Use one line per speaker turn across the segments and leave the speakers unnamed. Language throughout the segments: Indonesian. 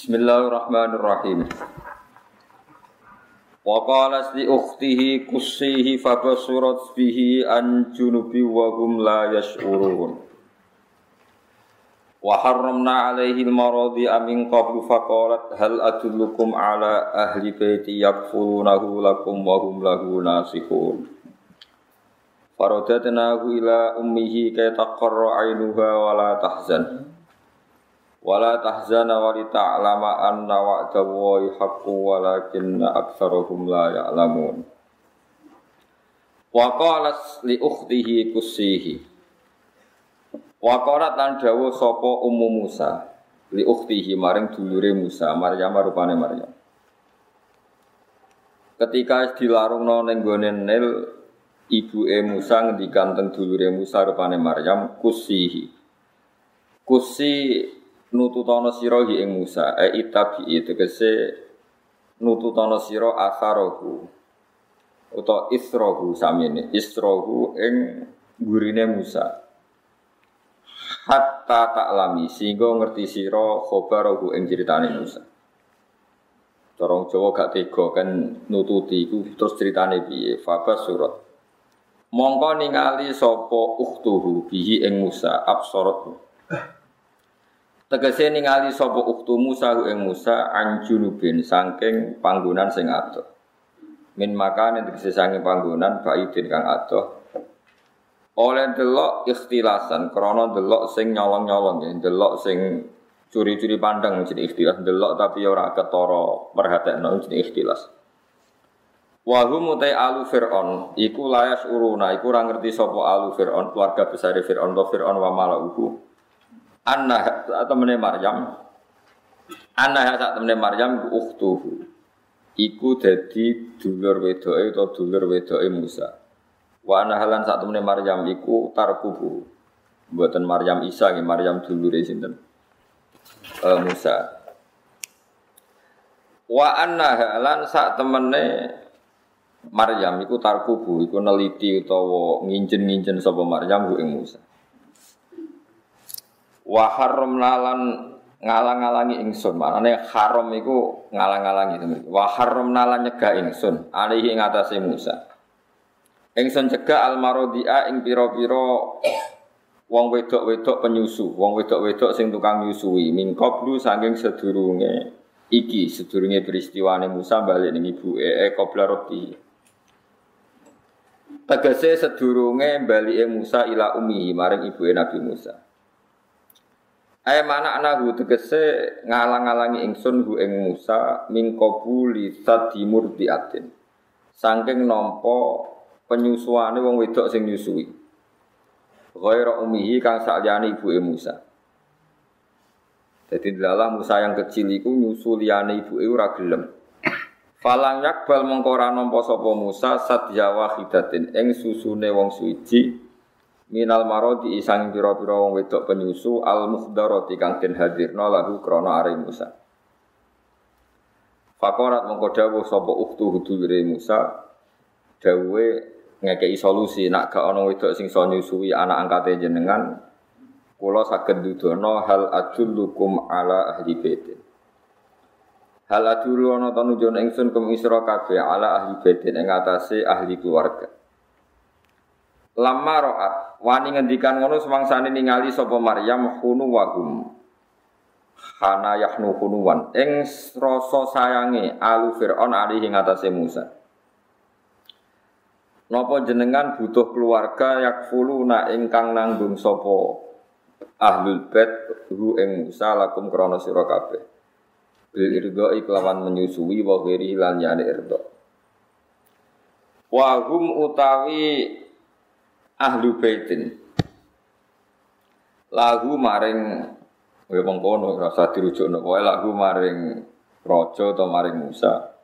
Bismillahirrahmanirrahim. Wa qalas li ukhtihi kussihi fabasurat an junubi wa hum la yash'urun. Wa harramna alaihi al-maradi amin qablu faqalat hal adullukum ala ahli baiti yakfulunahu lakum wa hum lahu nasihun. Faradatnahu ila ummihi kay taqarra ainuha wa la tahzan. Wala tahzana wa li ta'lama anna wa'da Allahi haqqun walakinna aktsarahum la ya'lamun. Wa qalat li ukhtihi kussihi. Wa qalat lan dawuh sapa Ummu Musa li ukhtihi maring dulure Musa, Maryam rupane Maryam. Ketika dilarungno ning gone Nil, ibuke Musa ngendikan teng dulure Musa rupane Maryam kussihi. Kusi nututono sira hi ing Musa. E itabi tegese nututono sira asarohu. Utawa isrohu samene isrohu ing gurine Musa. Hatta taklami sehingga ngerti sira khabarahu ing critane Musa. Corong Jawa gak tega kan nututi iku terus ceritane piye? Fabas surat. Mongko ningali sapa ukhtuhu bihi ing Musa absorot Tegese ningali sapa uktu Musa ing Musa anjunubin saking panggonan sing adoh. Min makan tegese saking panggonan baidin kang adoh. Oleh delok ikhtilasan krana delok sing nyolong-nyolong ya, delok sing curi-curi pandang jadi ikhtilas, delok tapi ora ketara perhatekno jadi ikhtilas. Wa hum utai alu fir'on iku layas uruna iku ora ngerti sapa alu fir'on keluarga besar fir'on to fir'on wa malauhu Anna saat temennya Maryam. Anna saat temennya Maryam ukhtuhu Iku jadi dulur wedoe atau dulur wedoe Musa. Wa anna halan saat temennya Maryam iku tarkubu. Buatan Maryam Isa ya Maryam dulure sinten? Uh, Musa. Wa anna halan saat temennya Maryam iku tarkubu. Iku neliti utawa nginjen-nginjen sapa Maryam ku ing Musa Wa haramna lan ngalang-alangi ingsun. Maknane haram iku ngalang-alangi. Wa haramna lan nyegah ingsun alihi ing atase Musa. Ingsun cegah almarodia ing pira-pira wong wedok-wedok penyusu, wong wedok-wedok sing tukang nyusui mingkoblu saking sedurunge iki sedurunge peristiwane Musa balik ning ibuke e qabla roti. Tegese sedurunge balike Musa ila ummihi maring ibuke Nabi Musa. Ae mana anahu tegese ngalang-alangi ingsun hu ing Musa min qabuli sadimur diatin. Saking nampa penyusuane wong wedok sing nyusui. Ghaira umihi kang sakliyane ibuke Musa. Jadi dalam Musa yang kecil iku liyane ibuke ora gelem. Falang yakbal mengko ora nampa sapa Musa sadya wahidatin ing susune wong suci minal marodi isang pira-pira wong wedok penyusu al muhdarati kang den hadirna lahu krana are Musa. Fakorat mengko dawuh sapa uktu hudure Musa dawuhe ngekei solusi nak gak ana wedok sing iso nyusui anak angkate jenengan kula saged dudono hal ajullukum ala ahli baitin. Hal adulu ana ta nunjukno ingsun kum isra kabeh ala ahli baitin ing ahli keluarga. Lama ro'at wani ngendikan ngono semangsane ningali sapa Maryam hunu wahum. Hana yahnu hunuwan ing rasa sayange alu Firaun ali ing atase Musa. Napa jenengan butuh keluarga yakfuluna ingkang nanggung sapa ahlul bait hu ing Musa lakum krana sira kabeh. Bil irdo iklawan menyusui wa ghairi lan yani irdo. Wa hum utawi ahlu baitin. Lagu maring ya mengkono rasa dirujukno. Pokoke lagu maring raja atau maring Musa.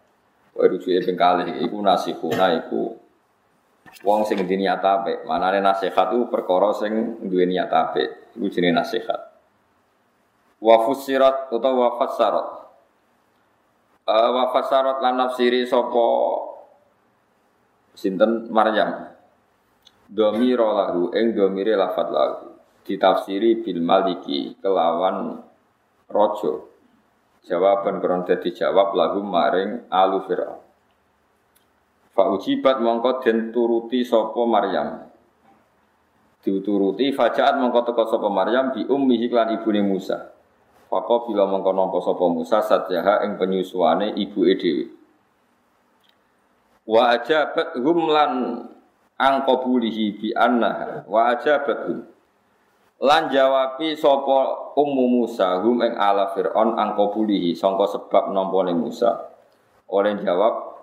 Kowe rujuke ping kalih iku nasihuna iku wong sing di niat apik. Manane nasihat itu perkara sing duwe niat apik. Iku jenenge nasihat. Wa fusirat utawa wa fasarat uh, wa fasarat lan nafsiri sapa sinten? Maryam domiro lahu ing domire lafat lahu ditafsiri bil maliki kelawan rojo Jawaban kron dadi jawab maring alu Fir'aun. Fa ujibat mongko den turuti sapa Maryam. Diuturuti fajaat mongko teko sapa Maryam bi ummihi lan ibune Musa. Fako bila mongko nampa sapa Musa satyaha ing penyusuane ibuke dhewe. Wa ajabat hum lan angqabulihi bi annaha wa ajabat hum lan jawabi sapa ummu Musa hum ing ala Fir'aun angqabulihi sangka sebab nampane Musa. Oleh jawab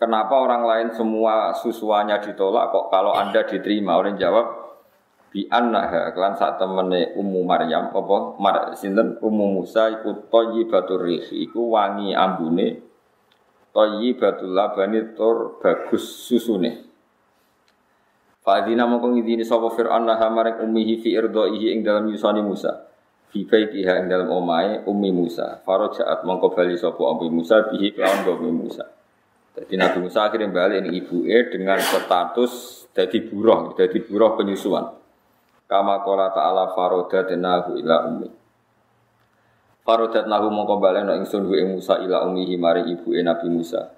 kenapa orang lain semua susuannya ditolak kok kalau Anda diterima? Oleh jawab bi annaha kelan sak temene ummu Maryam apa? Mar sinten? Ummu Musa iku thayyibatur rihi iku wangi ambune. Thayyibatul labani tur bagus susune Fa'adina mongko ngidini sapa Fir'aun laha maring ummihi fi irdaihi ing dalam yusani Musa. Fi baitiha ing dalam omahe ummi Musa. Farajaat mongko bali sapa ummi Musa bihi kelawan ummi Musa. Jadi Nabi Musa akhirnya balik ini ibu e dengan status jadi buruh, jadi buruh penyusuan. Kama kola ta'ala farodat nahu ila ummi. Farodat nahu mongko balik no ingsun ing Musa ila ummi himari ibu e Nabi Musa.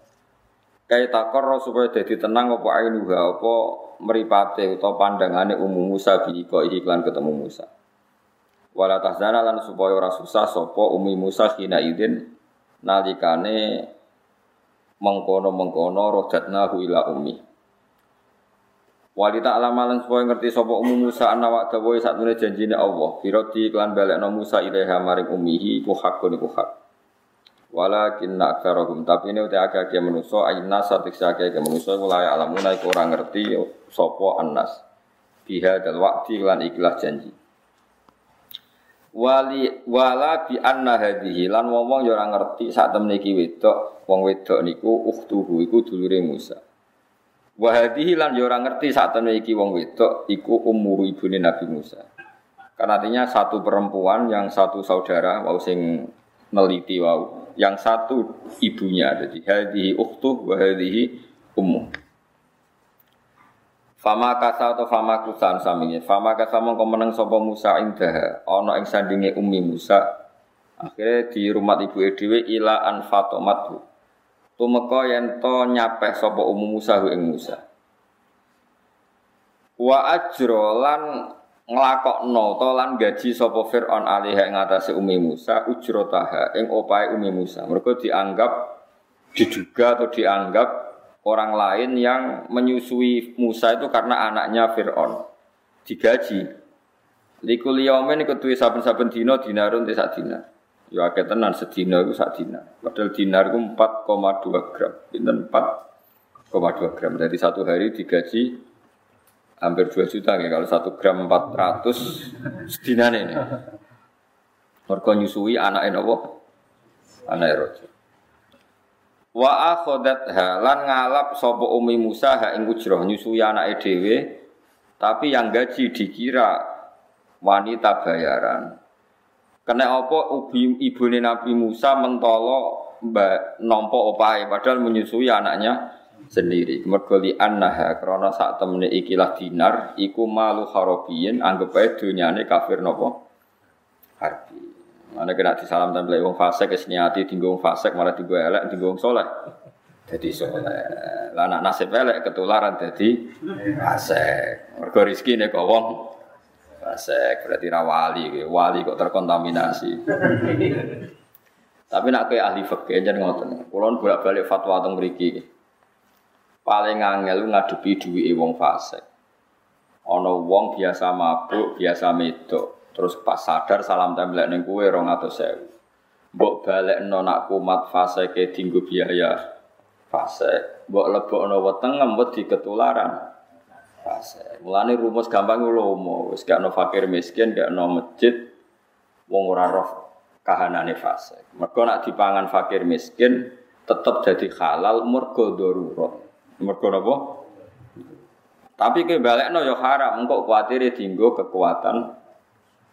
Kaya takor supaya jadi tenang apa ainuha apa meripate utawa pandangane umum Musa bi iklan ketemu Musa. Wala tahzana lan supaya ora susah sapa umi Musa kina idin nalikane mengkono-mengkono rodatna ila umi. Wali tak lama lan supaya ngerti sapa umum Musa ana wak dawa satune janjine Allah. Firati iklan balekno Musa ilaiha maring umihi ku hakun iku hak. Walakin aktsarahum tapi ini udah agak agak menuso ayna satik agak agak menuso mulai alamuna iku ora ngerti sopo anas biha dal wakti lan ikhlas janji. Wali wala bi anna hadhihi lan wong-wong ya ora ngerti sak temne iki wedok wong wedok niku ukhtuhu iku dulure Musa. Wa hadhihi lan ya ora ngerti sak temne iki wong wedok iku ummu ibune Nabi Musa. Karena artinya satu perempuan yang satu saudara mau sing neliti wau yang satu ibunya jadi hadhihi ukhtu wa hadhihi ummu Fama kasa atau fama kusan saminya. Fama kasa mongko meneng sapa Musa indah ana ing sandinge Ummi Musa. Akhirnya di rumah ibu dhewe ila an fatomatu. Tumeka yen to nyapeh sapa Ummu Musa ing Musa. Wa ajro lan nglakokno to lan gaji sapa Firaun alih ing atase Ummi Musa ujrotaha ing opahe Ummi Musa. Mergo dianggap diduga atau dianggap orang lain yang menyusui Musa itu karena anaknya Fir'aun. Digaji. Likul yaumin ketui saben-saben dino dinarun sak dinar ya akeh tenan sedina itu sak dinar padahal dinar itu 4,2 gram. Pinten? 4,2 gram. Dari satu hari digaji hampir 2 juta ya kalau 1 gram 400 sedina ini mereka nyusui anaknya apa? Anak rojo. Wa akhadatha lan ngalap sapa umi Musa ha ing ujrah nyusui anake dhewe tapi yang gaji dikira wanita bayaran. Kena apa ubi ibune Nabi Musa mentolo mbak nompo opahe padahal menyusui anaknya sendiri. Mergo li annaha krana sak temene ikilah dinar iku malu harabiyin anggap ae dunyane kafir napa? Harbi. Mana kena salam tempel wong fasik kesniati tinggung fasik malah tinggu elek tinggung soleh. Jadi soleh. Lah anak nasib elek ketularan jadi fasik. Mergo rezeki nek wong fasik berarti ra wali, wali kok terkontaminasi. Tapi nak kayak ahli fikih jan ngoten. Kulon bolak-balik fatwa teng mriki. Paling angel ngadepi duwike wong fasik. Ana wong biasa mabuk, biasa medok. Terus pas sadar salam tembelek ning kowe 200.000. Mbok balekno nak kumat fase ke dinggo biaya fase. Mbok lebokno weteng wedi ketularan fase. Mulane rumus gampang lomo, wis gak ono fakir miskin, gak ono masjid wong ora roh kahanane fase. Mergo nak dipangan fakir miskin tetap jadi halal mergo darurat. Mergo napa? Tapi ke balekno ya haram, engkau kuatir dinggo kekuatan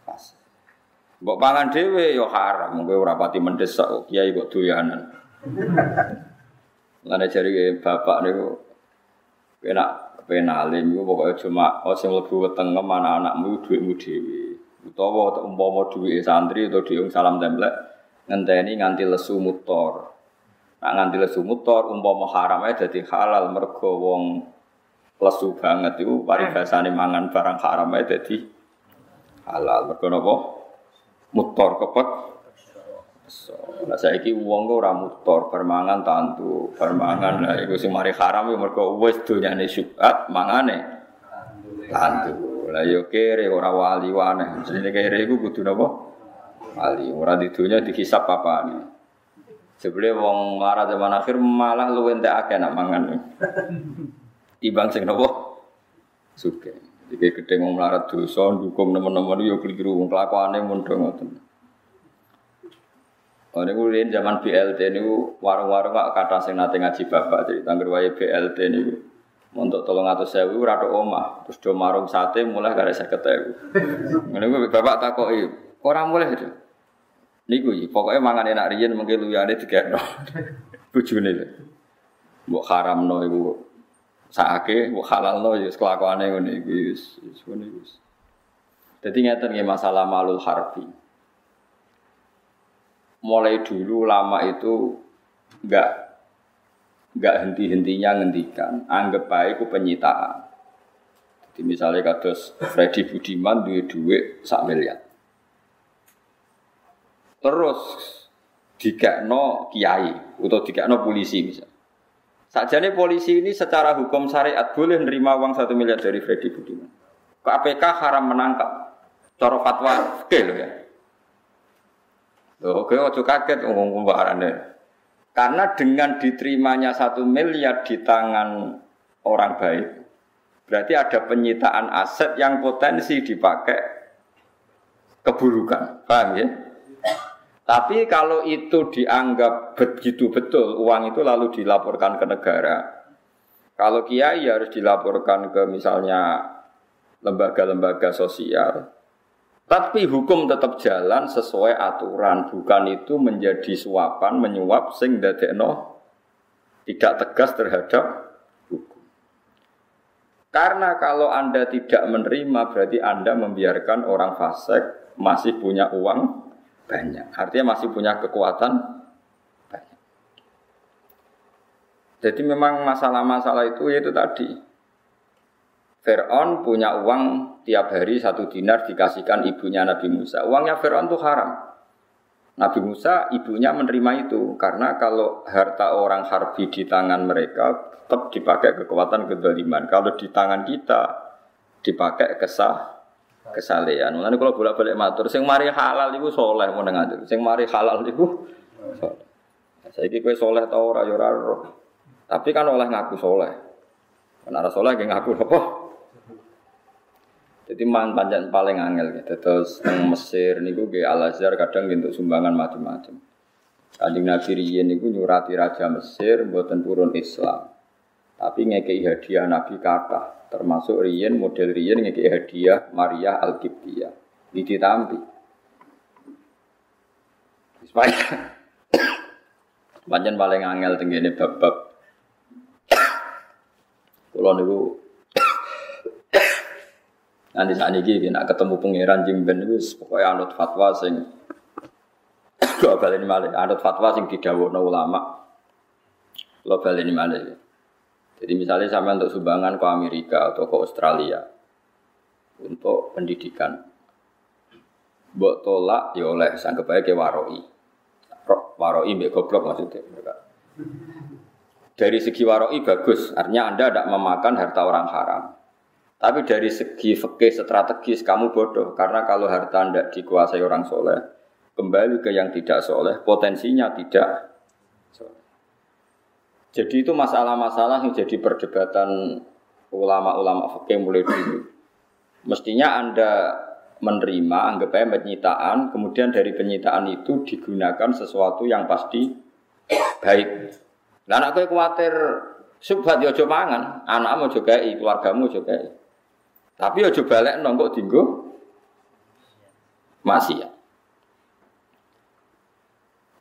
pas. Mbok pangan dhewe ya haram, kowe ora pati mendesak kok kiai kok doyanan. Lane jari bapak niku enak penale niku pokoke cuma oh sing mlebu weteng anak-anakmu dhuwitmu dhewe. Utawa umpama dhuwite santri atau dhuwit salam templek ngenteni nganti lesu mutor. Nak nganti lesu mutor umpama haram ae dadi halal mergo wong lesu banget itu paribasane mangan barang haram ae dadi halal. Mergo? Mutor kepek. So, nah saiki wong kok mutor, permangan tantu, permangan lah iku sing mari haram ya mergo wis donyane syubhat mangane tantu. Lah yo kere ora wali wane. Jenenge kere iku kudu napa? Wali. Ora di dunya dihisab apane. Sebelum wong marah zaman akhir malah lu entek akeh nak mangan. Timbang sing napa? Suke. Iki gedhe wong melarat dosa dukung nemen-nemen yo keliru wong kelakuane mun do ngoten. Oh, niku riyen zaman BLT niku warung-warung kok kata sing nate ngaji bapak jadi tangger wae BLT niku. Untuk tolong atau sewu rada omah, terus do marung sate mulai gara saya ketemu. Ku bapak takoki, ora mulai itu. Niku iki pokoke mangan enak riyen mengke luyane digekno. Bojone. Mbok haramno iku sakake, mbok halalno ya kelakuane ngene iki wis wis ngene wis. Dadi ngeten nggih masalah malul harbi mulai dulu lama itu enggak enggak henti-hentinya ngendikan, anggap baik itu penyitaan. Jadi misalnya kados Freddy Budiman duit duit sak miliar. Terus dikekno kiai atau dikekno polisi misalnya. Sajane polisi ini secara hukum syariat boleh nerima uang satu miliar dari Freddy Budiman. KPK haram menangkap. Cara fatwa oke loh ya. Loh, oke, waktu kaget ngomong pembaharannya. Karena dengan diterimanya satu miliar di tangan orang baik, berarti ada penyitaan aset yang potensi dipakai keburukan. Paham ya? Tapi kalau itu dianggap begitu betul, uang itu lalu dilaporkan ke negara. Kalau kiai harus dilaporkan ke misalnya lembaga-lembaga sosial. Tapi hukum tetap jalan sesuai aturan, bukan itu menjadi suapan, menyuap sing dadekno tidak tegas terhadap hukum. Karena kalau Anda tidak menerima berarti Anda membiarkan orang fasik masih punya uang banyak. Artinya masih punya kekuatan banyak. Jadi memang masalah-masalah itu yaitu tadi Fir'aun punya uang tiap hari satu dinar dikasihkan ibunya Nabi Musa. Uangnya Fir'aun itu haram. Nabi Musa ibunya menerima itu karena kalau harta orang harbi di tangan mereka tetap dipakai kekuatan kedoliman. Kalau di tangan kita dipakai kesah kesalehan. Mulane kalau bolak-balik matur, sing mari halal iku soleh mau ngatur. Sing mari halal iku soleh. Saiki kowe soleh ta ora ya ora Tapi kan oleh ngaku soleh. Karena soleh ngaku apa? Jadi man panjang paling angel gitu. Terus teng Mesir niku ge Al Azhar kadang untuk sumbangan macam-macam. Kanjeng Nabi riyen niku nyurati raja Mesir mboten purun Islam. Tapi ngekei hadiah Nabi kata, termasuk riyen model riyen ngekei hadiah Maria Al Qibtiyah. Ditampi. Supaya panjang paling angel tenggene bab-bab. Kulo niku Nanti saat ini nak ketemu pangeran jimben itu pokoknya anut fatwa sing lo balik malah anut fatwa sing no ulama lo balik malah. Jadi misalnya sama untuk sumbangan ke Amerika atau ke Australia untuk pendidikan, buat tolak ya oleh sanggup baik ke waroi, waroi mbak goblok maksudnya Dari segi waroi bagus, artinya anda tidak memakan harta orang haram. Tapi dari segi fikih strategis kamu bodoh karena kalau harta tidak dikuasai orang soleh kembali ke yang tidak soleh potensinya tidak. Jadi itu masalah-masalah yang jadi perdebatan ulama-ulama fikih mulai dulu. Mestinya anda menerima anggap aja penyitaan kemudian dari penyitaan itu digunakan sesuatu yang pasti baik. Nah, anakku khawatir subhat yo ya mangan, anakmu juga keluargamu juga. Tapi aja balik nongkok tinggu maksiat.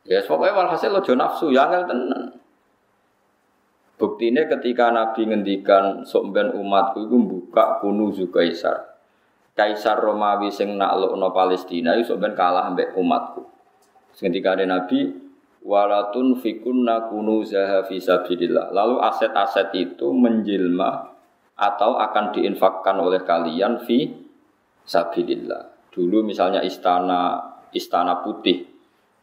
Ya pokoknya walhasil lo nafsu ya angel tenan. Buktinya ketika Nabi ngendikan sokben umatku itu buka kunuzu kaisar. Kaisar Romawi sing naklukno Palestina itu sokben kalah ambek umatku. Ketika ada Nabi, walatun fikunna kunuzaha fisabilillah. Lalu aset-aset itu menjelma atau akan diinfakkan oleh kalian fi sabilillah. Dulu misalnya istana istana putih.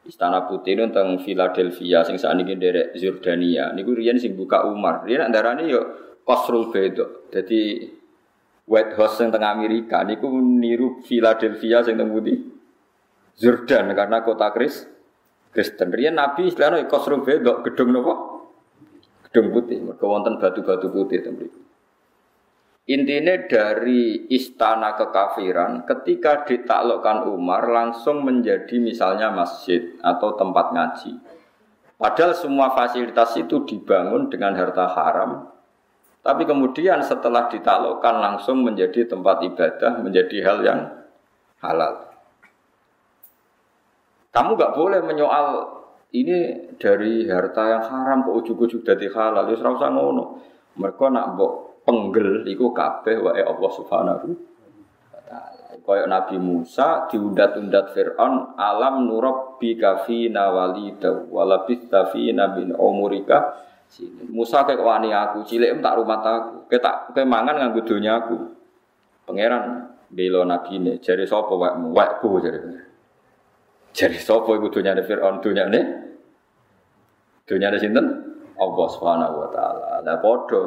Istana putih itu tentang Philadelphia sing saat ini dari Jordania. Niku riyen sing buka Umar. Riyen andarane yo Qasrul Bedo. Jadi White House yang tengah Amerika niku niru Philadelphia sing teng putih. Jordan karena kota Kris Kristen. Riyen Nabi istilahnya Qasrul Bedo gedung nopo? Gedung putih. Mergo wonten batu-batu putih teng mriku. Intinya dari istana kekafiran ketika ditaklukkan Umar langsung menjadi misalnya masjid atau tempat ngaji. Padahal semua fasilitas itu dibangun dengan harta haram. Tapi kemudian setelah ditaklukkan langsung menjadi tempat ibadah, menjadi hal yang halal. Kamu gak boleh menyoal ini dari harta yang haram kok ujuk-ujuk dari halal. Ya serasa ngono. Mereka nak mbok penggel iku kabeh wae Allah Subhanahu wa taala. Kaya Nabi Musa diundat-undat Firaun alam nurabbi kafina walida walabista fina bin umurika. Musa kayak wani aku cilik tak rumah aku. Ketak kemangan nganggo donya aku. Pangeran belo nabi ini jari sapa wakmu wakku jari jari sapa iku donyane Firaun donyane donyane sinten Allah Subhanahu wa taala. Lah padha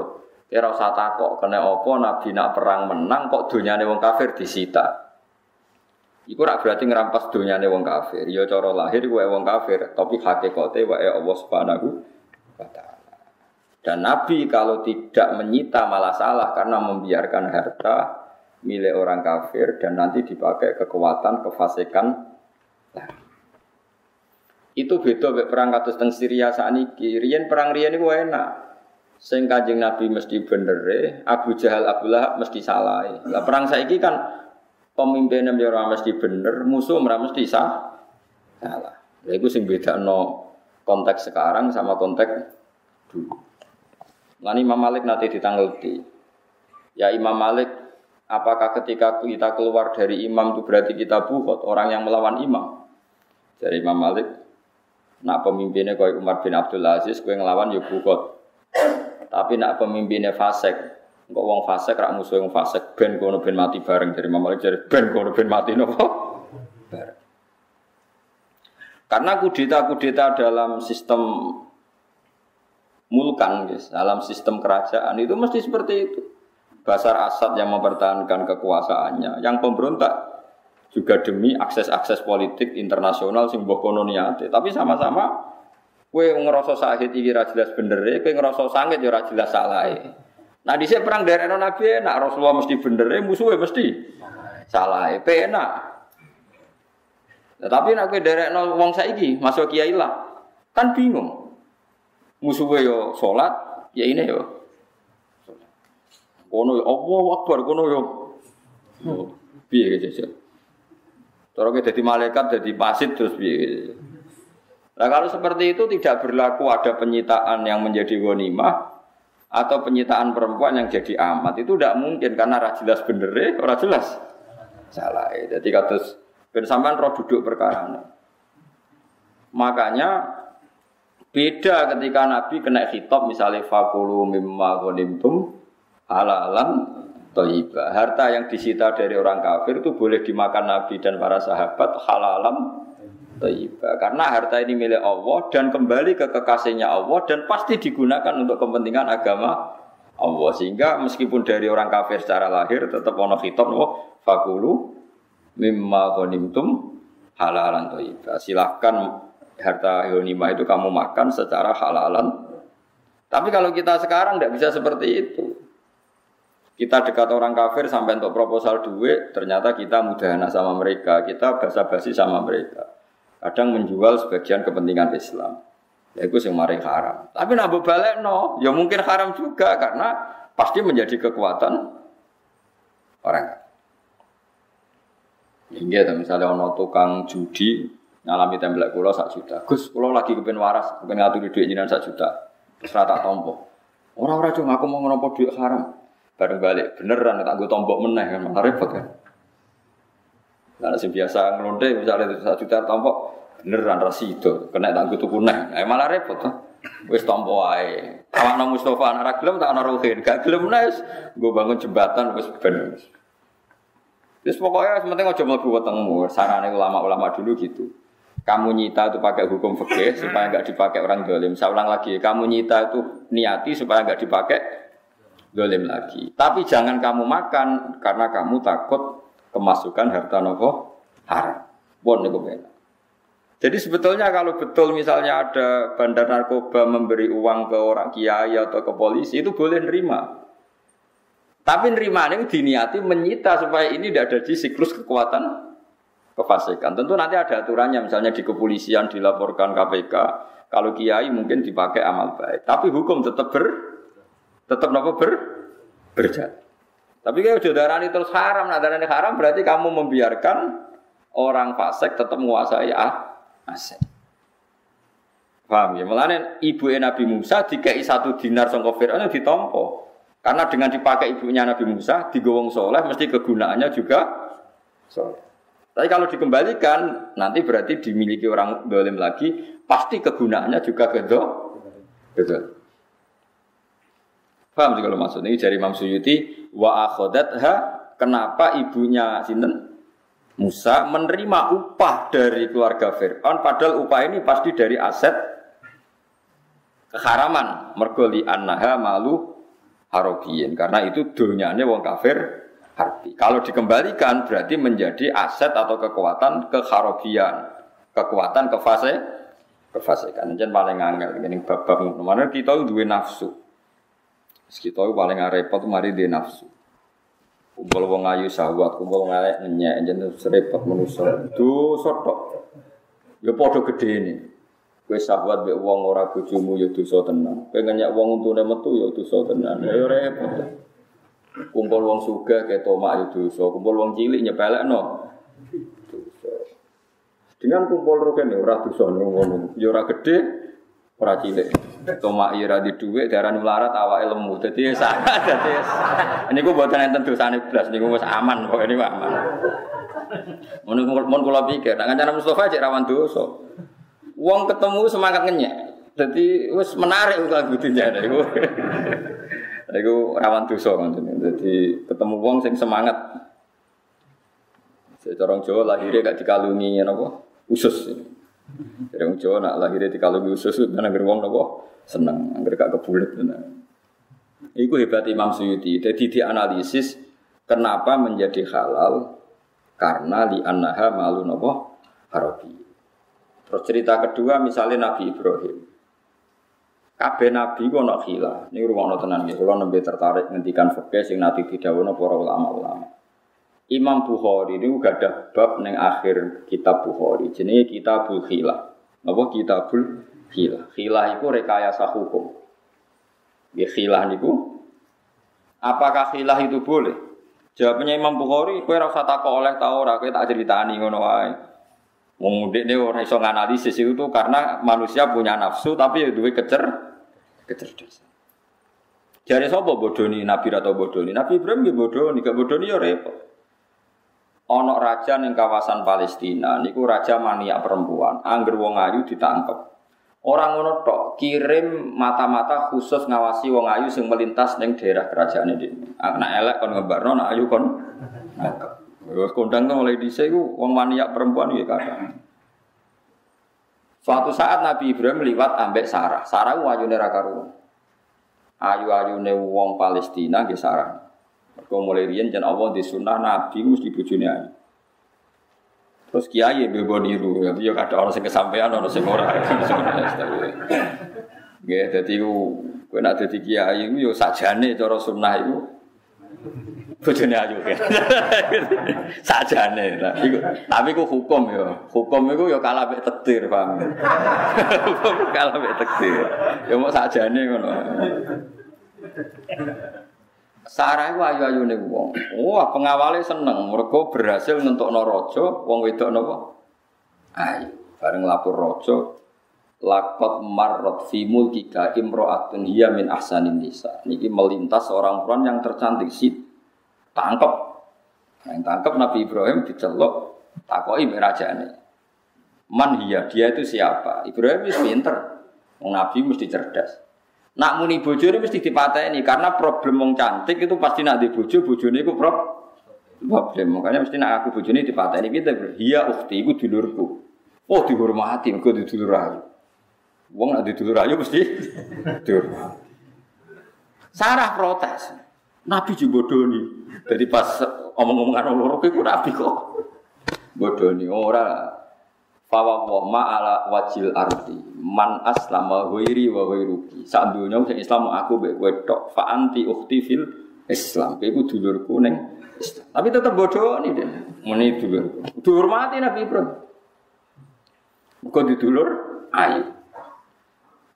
Kira usah takok kena opo Nabi nak perang menang kok dunyane wong kafir disita. Iku rak berarti ngerampas dunyane wong kafir. Ya cara lahir wae wong kafir, tapi hakikate wae Allah Subhanahu wa. Dan Nabi kalau tidak menyita malah salah karena membiarkan harta milik orang kafir dan nanti dipakai kekuatan kefasikan Itu beda perang kados teng Syria sakniki. Riyen perang riyen iku enak. Sing kanjeng Nabi mesti bener Abu Jahal Abu Lahab mesti salah. Lah perang saiki kan pemimpinnya ya mesti bener, musuh ora mesti sah. Salah. Lha iku sing bedakno konteks sekarang sama konteks dulu. Lan Imam Malik nanti ditangleti. Ya Imam Malik, apakah ketika kita keluar dari imam itu berarti kita buhot orang yang melawan imam? Dari Imam Malik, nak pemimpinnya kau Umar bin Abdul Aziz, kau ngelawan ya buhot. Tapi nak pemimpinnya fasek, kok wong fasek rak musuh wong fasek ben kono ben mati bareng dari Mama Malik dari ben kono ben mati nopo bareng. Karena kudeta-kudeta dalam sistem mulkan, guys, dalam sistem kerajaan itu mesti seperti itu. Basar Asad yang mempertahankan kekuasaannya, yang pemberontak juga demi akses-akses politik internasional sing mbok Tapi sama-sama Kue ngerasa sakit iki ra jelas bener e, kue ngerasa sakit ya ra jelas salah Nah di perang dari Nabi nak Rasulullah mesti bener e, musuhnya mesti salah e, enak. Nah, tapi nak kue dari wong saiki masuk kiai lah, kan bingung. Musuhnya yo sholat, ya ini yo. Kono yo Allah Akbar, kono yo. Biar gitu. Kita jadi malaikat, jadi pasit terus biar. Nah kalau seperti itu tidak berlaku ada penyitaan yang menjadi ghanimah atau penyitaan perempuan yang jadi amat itu tidak mungkin karena ra jelas bener eh, ora jelas salah. Jadi kados ben sampean roh duduk perkara. Makanya beda ketika Nabi kena khitab misalnya fakulu mimma ghanimtum halalan toiba. Harta yang disita dari orang kafir itu boleh dimakan Nabi dan para sahabat halalan Taibah. Karena harta ini milik Allah dan kembali ke kekasihnya Allah dan pasti digunakan untuk kepentingan agama Allah. Sehingga meskipun dari orang kafir secara lahir tetap ono khitab oh, fakulu mimma ghanimtum halalan taibah. Silahkan harta ghanimah itu kamu makan secara halalan. Tapi kalau kita sekarang tidak bisa seperti itu. Kita dekat orang kafir sampai untuk proposal duit, ternyata kita mudahana sama mereka, kita basa-basi sama mereka kadang menjual sebagian kepentingan Islam. Ya itu yang maring haram. Tapi nak balik no, ya mungkin haram juga karena pasti menjadi kekuatan orang. Hingga misalnya ono tukang judi ngalami tembelak kulo sak juta. Gus, kulo lagi kepen waras, kepen ngatur duit jinan sak juta. Terus rata tompo. Orang-orang cuma aku mau ngonopo duit haram. Bareng balik, beneran tak gue tombok meneh kan, malah repot kan. Sing biasa ngelonte misalnya satu juta tombok beneran rasido kena tak tuku neh. Eh malah repot tuh. Wis tompo wae. Tawakno Mustofa anak gelem tak ana Ruhin. Gak gelem nes gue bangun jembatan wis ben. Terus pokoknya sementing aja mlebu wetengmu. Sarane ulama-ulama dulu gitu. Kamu nyita itu pakai hukum fikih supaya nggak dipakai orang dolim. Saya ulang lagi, kamu nyita itu niati supaya nggak dipakai dolim lagi. Tapi jangan kamu makan karena kamu takut kemasukan harta nopo haram. Bon nih jadi sebetulnya kalau betul misalnya ada bandar narkoba memberi uang ke orang kiai atau ke polisi itu boleh nerima. Tapi nerima ini diniati menyita supaya ini tidak ada di siklus kekuatan kefasikan. Tentu nanti ada aturannya misalnya di kepolisian dilaporkan KPK. Kalau kiai mungkin dipakai amal baik. Tapi hukum tetap ber tetap nopo ber berjalan. Tapi kalau sudah terus haram, nah haram berarti kamu membiarkan orang fasik tetap menguasai ah, aset. Paham ya? Mulane ibu Nabi Musa dikai satu dinar sangka Fir'aun ditompo. Karena dengan dipakai ibunya Nabi Musa digowong soleh mesti kegunaannya juga soleh. Tapi kalau dikembalikan nanti berarti dimiliki orang dolim lagi pasti kegunaannya juga gedo. Betul. Paham sih kalau maksudnya ini dari Imam Suyuti wa akhodatha kenapa ibunya sinten Musa menerima upah dari keluarga Fir'aun padahal upah ini pasti dari aset keharaman. Mergoli annaha malu harobiyin karena itu dunyanya wong kafir harbi. Kalau dikembalikan berarti menjadi aset atau kekuatan keharobian kekuatan kefase kefasikan. Jadi paling angel ini bab-bab mana kita dua nafsu. Kita paling repot mari di nafsu kumpul wong ayu sahwat, kumpul wong elek ngenyek, jeneng serepot manusa. Dosa tok. Ya padha gedene. Kowe sahwat mek wong ora bojomu ya dosa tenan. Kowe ngenyek wong untune metu ya dosa tenan. Ya repot. Kumpul wong sugih ketomak ya dosa, kumpul wong cilik nyepelekno. Dosa. Dengan kumpul rukene ora dosa ngono. Ya ora gedhe, ora cilik. Toma ira di dhuwit darani melarat awake lemu. Dadi sangat dadi niku mboten enten dosane blas niku wis aman pokoke niku aman. Mun mun kula pikir nek kanjeng Mustofa cek rawan dosa. Wong ketemu semangat ngenyek. Dadi wis menarik kok gudinya niku. Iku rawan dosa ngoten. Dadi ketemu wong sing semangat. Secara Jawa lahirnya gak dikalungi napa? Usus. Jadi orang Jawa nak lahirnya dikalungi usus, karena gerbong nopo seneng, angger gak kebulet tenan. Iku hebat Imam Suyuti. Jadi dianalisis kenapa menjadi halal karena li annaha malu nopo harabi. Terus cerita kedua misalnya Nabi Ibrahim. Kabeh nabi ku ana khila. Niku rumono tenan nggih. Kula nembe tertarik ngendikan fikih sing nanti didhawuhna para ulama-ulama. Imam Bukhari ini gak ada bab neng akhir kitab Bukhari. Jenenge Kitabul Khila. Apa Kitabul khilah. Khilah itu rekayasa hukum. Ya khilah itu apakah khilah itu boleh? Jawabnya Imam Bukhari, kowe ora usah takok oleh ta ora, kowe tak ceritani ngono wae. Wong ndek ora iso nganalisis itu karena manusia punya nafsu tapi ya duwe kecer kecerdasan. Jare sapa bodoni Nabi atau bodoni? Nabi Ibrahim nggih bodoni, gak bodoni ya repot. Ono raja ning kawasan Palestina niku raja maniak perempuan, angger wong ayu ditangkep. Orang ngono tok kirim mata-mata khusus ngawasi wong ayu sing melintas ning daerah kerajaan ini. Anak elek kon ngebarno, anak ayu kon nangkep. Wis kondang mulai dhisik wong maniak perempuan ya kadang. Suatu saat Nabi Ibrahim liwat ambek Sarah. Sarah ku ayune ra karuan. Ayu-ayune wong Palestina nggih Sarah. Mergo mulai riyen jan Allah di sunnah Nabi mesti bojone ayu. Terus kiai bebo niru, ya yo ada orang sing kesampaian, orang sing ora. Nggih, dadi ku kowe nak dadi kiai yo sajane cara sunnah iku bojone ayu ya. sajane. Nah, tapi ku hukum yo. Hukum iku yo kalah mek tekdir, paham. hukum kalah mek tekdir. Yo mau sajane ngono. Sarah itu ayu-ayu nih wong. Wah pengawalnya seneng. Mereka berhasil untuk norojo. Wong wedok nopo. Ayu. Bareng lapor rojo. Lakot marrot fi mulkika imro'atun hiya min ahsanin nisa. Niki melintas seorang perempuan yang tercantik sih. Tangkep. Nah, yang tangkep Nabi Ibrahim dicelok. Takoi merajane. Man hiya, dia itu siapa? Ibrahim itu pinter. Nabi mesti cerdas. Nak muni bojone mesti dipateni karena problem wong cantik itu pasti nak di bojo bojone iku problem. Makanya mesti nak aku bojone dipateni kita hiya ukhti iku dulurku. Oh dihormati mergo dulur ayu. Wong nak dulur ayu mesti dihormati. Sarah protes. Nabi jibodoni. Jadi pas omong-omongan orang loro iku Nabi kok bodoni ora Fawa wa ala wajil arti man aslama ghairi wa ghairuki. Sak donya sing Islam aku mbek fa anti ukhti fil Islam. Kowe ku dulurku ning Islam. Tapi tetep bodoh nih deh. Muni dulur. Dihormati Nabi Ibrahim. Kok didulur ayo.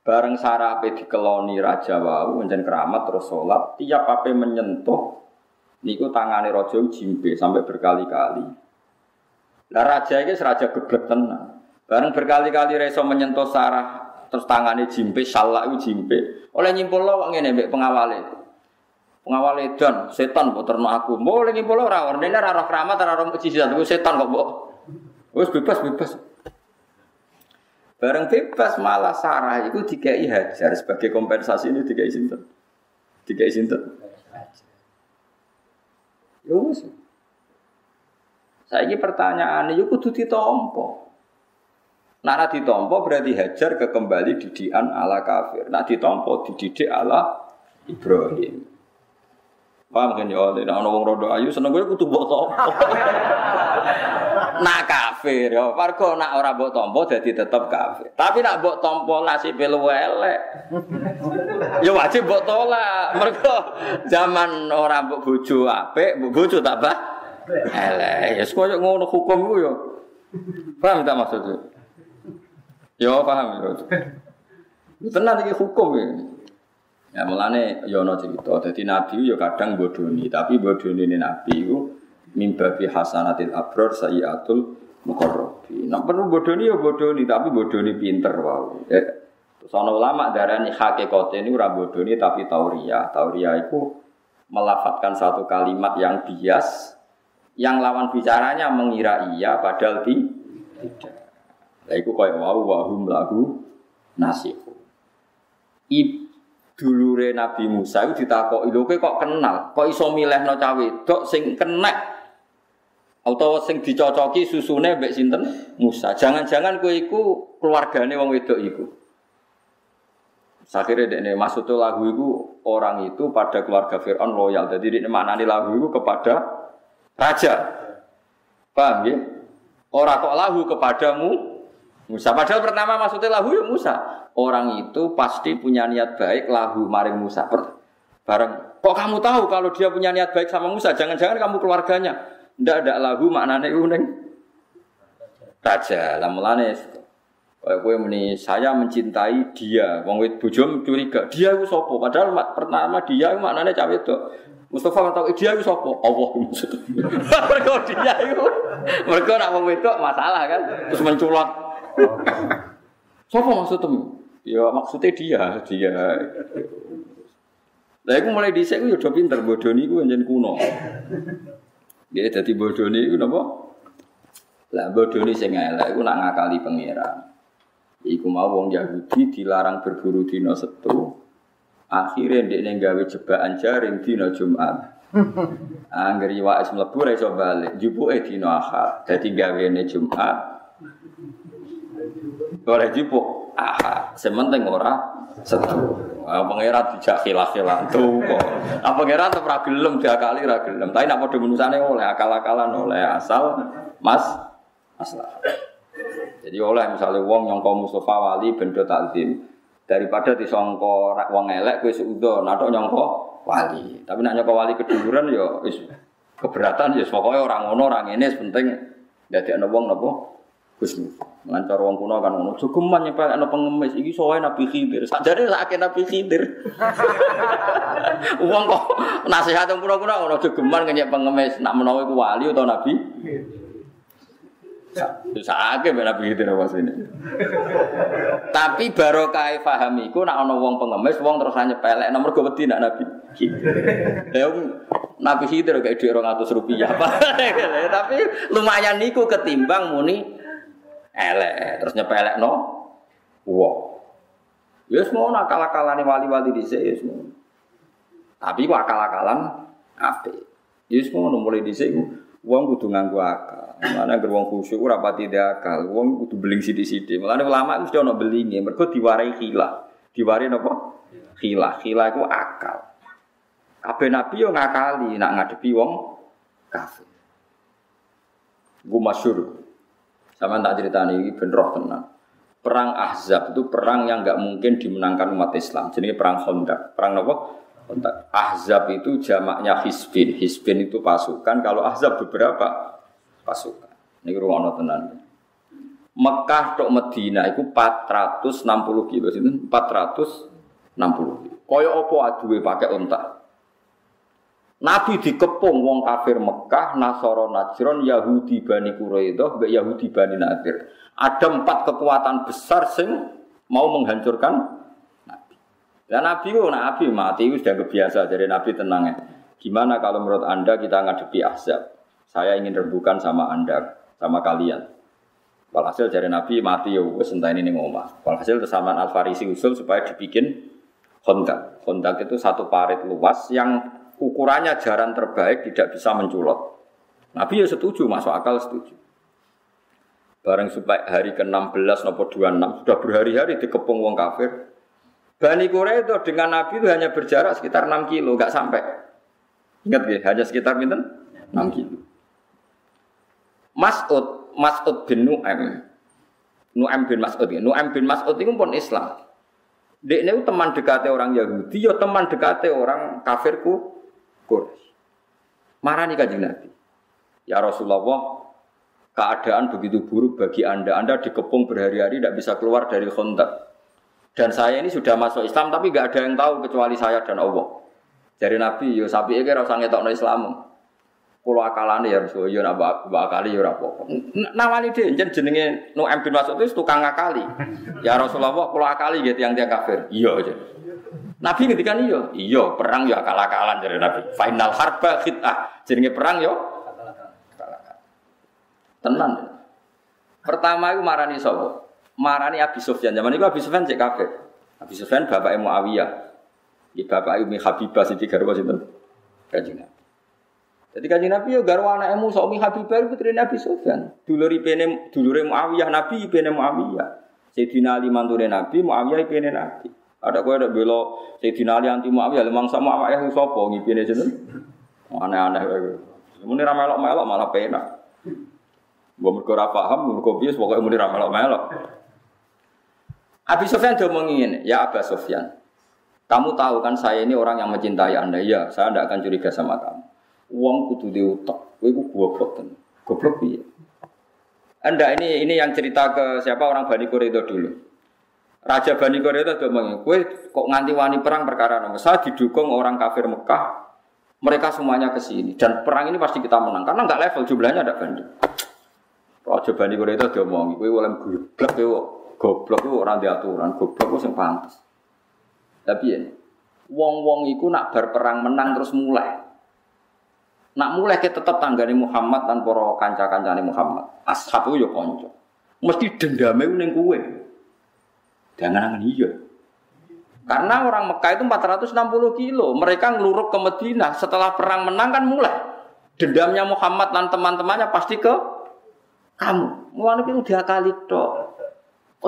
Bareng sarape dikeloni raja wau menjen keramat terus sholat tiap ape menyentuh niku tangane raja jimbe sampai berkali-kali. Lah raja ini raja geblek tenan. Bareng berkali-kali reso menyentuh sarah terus tangannya jimpe, salah itu jimpe. Oleh nyimpul lo ngene mbek pengawale. Pengawale dan setan mbok terno aku. Mbok oleh nyimpul lo ora orne ora roh keramat ora roh mukjizat. Ku setan kok mbok. Wis bebas bebas. Bareng bebas malah Sarah itu dikai hajar sebagai kompensasi ini dikai sinten. Dikai sinten. Ya wis. Saya ini pertanyaan ini kudu ditompo. Nara ditompo berarti hajar ke kembali didikan ala kafir. Nah ditompo dididik ala Ibrahim. Paham kan ya? Nah, orang rodo ayu seneng gue kudu buat tompo. nak kafir ya, warga nak orang buat tompo jadi tetap kafir. Tapi nak buat tompo nasi pelu elek. ya wajib buat tolak. Mereka zaman orang buat bojo buat bojo tak bah. Elek, ya koyo ngono hukum ku yo. Paham tak maksudnya? Yo paham yo. Tenan iki hukum ya. Ya mulane yo ana cerita. Dadi nabi yo kadang bodoni, tapi bodoni ini nabi ku mimbabi hasanatil abror sayyatul muqarrabi. Nek perlu bodoni yo bodoni, tapi bodoni pinter wae. Ya. Terus ana ulama darani hakikate ini ora bodoni tapi tauria. Tauria itu melafatkan satu kalimat yang bias yang lawan bicaranya mengira iya padahal di, tidak. Lah iku kaya wau wahum lagu nasihu. Ib dulure Nabi Musa itu ditakoki lho kok kenal, kok iso milihno cawe wedok sing kenek atau sing dicocoki susune mbek sinten Musa. Jangan-jangan kowe iku keluargane wong wedok iku. Akhirnya ini maksudnya lagu itu orang itu pada keluarga Fir'aun loyal. Jadi ini maknanya lagu itu kepada raja. Paham ya? Orang kok lahu kepadamu Musa. Padahal pertama maksudnya lahu ya Musa. Orang itu pasti punya niat baik lahu maring Musa. Bareng. Kok kamu tahu kalau dia punya niat baik sama Musa? Jangan-jangan kamu keluarganya. Ndak ada lahu maknanya uning. Raja. Lamulane Kayak gue meni, saya mencintai dia. Wong bujum curiga. Dia itu sopo. Padahal pertama dia maknanya cawe itu. Mustafa tahu dia itu sapa? Allah. Mereka dia itu. Mereka nak wong wedok masalah kan. Terus menculot. Sapa maksudmu? Ya maksudnya dia, dia. Lah aku mulai dhisik aku ya udah pinter bodoni ku njen kuno. Dia dadi bodoni iku napa? Lah bodoni sing elek iku nak ngakali pangeran. Iku mau wong Yahudi dilarang berburu dina setu, Akhirnya dia gawe jebakan jaring dino Jumat. Angger iwak es mlebu ra iso balik, jupuke dina Ahad. Dadi gawene Jumat. Ora jupuk Ahad. Sementing ora setu. Ah pangeran dijak khilaf-khilaf tuh kok. Ah pangeran tetep ra gelem diakali ra gelem. Tapi nek padha menusane oleh akal-akalan oleh asal Mas masalah. Jadi oleh misalnya wong nyongko Mustafa Wali bendo takzim daripada disongko rak wong elek kowe suudo natok nyongko wali. Tapi nak nyongko wali keduluran ya wis keberatan ya pokoknya orang ngono orang ini penting dadi ana wong napa? Gus lancar wong kuno kan ngono. Jogeman nyepel ana pengemis. Iki soe Nabi Khidir. Sakjane sakake Nabi Khidir. Wong kok nasihat wong kuno-kuno ngono jogeman kenyek pengemis. Nak menawa iku wali atau Nabi Bisa akeh mbek Nabi Khidir apa ini. Tapi barokah paham iku nak ana wong pengemis, wong terus nyepelek nomor go wedi nak Nabi. Lah Nabi Khidir kayak dhuwit 200 rupiah. Tapi lumayan niku ketimbang muni elek, terus nyepelek no, wow. Ya semua akal-akalan wali-wali di sini semua. Tapi kok akal-akalan apa? Ya semua mulai di uang kudu nganggu akal. Mana ger wong khusyuk ora pati akal, wong kudu beling sithik-sithik. Mulane ulama mesti ana belinge, mergo diwarai khilah. Diwarai napa? Khilah. Khilah iku akal. Kabeh nabi yo ngakali nak ngadepi wong kafir. Gue masyur. Sama tak cerita ini benroh tenang. Perang Ahzab itu perang yang nggak mungkin dimenangkan umat Islam. Jadi perang Khandaq. Perang apa? Ahzab itu jamaknya Hizbin. Hizbin itu pasukan. Kalau Ahzab beberapa pasukan. Ini ruang tenang. Mekah tok Medina itu 460 kilo. 460 kilo. Kaya apa aduwe pakai unta. Nabi dikepung wong kafir Mekah, Nasoro Najron, Yahudi Bani Quraidah, Yahudi Bani Nadir. Ada empat kekuatan besar sing mau menghancurkan. Dan Nabi itu Nabi mati itu sudah kebiasa dari Nabi tenangnya. Gimana kalau menurut anda kita ngadepi Ahzab? Saya ingin rebukan sama anda, sama kalian. Walhasil dari Nabi mati ya wes entah ini ngomah. Walhasil tersamaan Al Farisi usul supaya dibikin kontak. Kontak itu satu parit luas yang ukurannya jaran terbaik tidak bisa menculot. Nabi ya setuju, masuk akal setuju. Bareng supaya hari ke-16 nopo 26 sudah berhari-hari dikepung wong kafir. Bani itu dengan Nabi itu hanya berjarak sekitar 6 kilo, nggak sampai. Ingat ya, hanya sekitar minten 6 kilo. Mas'ud, Mas'ud bin Nu'aim. Nu'aim bin Mas'ud. Nu'aim bin Mas'ud itu pun Islam. Dia ini teman dekatnya orang Yahudi, ya teman dekatnya orang kafirku Quraisy. Marani kanjeng Nabi. Ya Rasulullah, keadaan begitu buruk bagi anda. Anda dikepung berhari-hari tidak bisa keluar dari kontak. Dan saya ini sudah masuk Islam tapi nggak ada yang tahu kecuali saya dan Allah. Dari Nabi, yo sapi ini rasa ngetok Islam. Kulo akalane ya Rasul, yo nak akali yo ora apa-apa. Nawani dhewe jen jenenge Nu'aim bin Mas'ud itu tukang akali. Ya Rasulullah, kulo akali gitu yang dia kafir. Iya aja. Nabi ketika ini yo, iya perang yo akal-akalan dari Nabi. Final harba khitah. Jenenge perang yo akal-akalan. Tenan. Pertama itu marani sapa? Marani Abi Sufyan. Zaman itu Abi Sufyan cek kafir. Abi Sufyan bapak Muawiyah. Di bapak Umi Habibah sing garwa sinten? Kanjeng Nabi. Jadi kanjeng Nabi yo garwa anak Musa Umi Habibah putri Nabi Sufyan. Duluri pene dulure Muawiyah Nabi pene Muawiyah. Sayyidina Ali mantune Nabi, Muawiyah pene Nabi. Ada kau ada belo Sayyidina Ali anti Muawiyah, lemang sama itu sapa ngipine jeneng. Aneh-aneh kowe. Muni ra melok-melok malah penak. Mbok mergo ora paham, mergo bias pokoke muni ra melok-melok. Abi Sofyan do ngene, ya Aba Sofyan. Kamu tahu kan saya ini orang yang mencintai Anda. Ya, saya tidak akan curiga sama kamu. Uang kudu diutak. Kowe ku goblok kan. Goblok piye? Anda ini ini yang cerita ke siapa orang Bani Quraidah dulu. Raja Bani Quraidah ngomong, kue kok nganti wani perang perkara nama saya didukung orang kafir Mekah, mereka semuanya ke sini dan perang ini pasti kita menang karena nggak level jumlahnya ada banding. Raja Bani Quraidah dia ngomong, kue oleh goblok, kue goblok itu orang diaturan, goblok itu yang pantas. Tapi ya, wong-wong itu nak berperang menang terus mulai. Nak mulai kita tetap tanggani Muhammad dan poro kanca-kancane Muhammad. Ashab itu ya konco. Mesti dendamnya neng kue. Jangan-jangan iya. Karena orang Mekah itu 460 kilo. Mereka ngeluruk ke Medina. Setelah perang menang kan mulai. Dendamnya Muhammad dan teman-temannya pasti ke kamu. Mulai itu dia kali tok.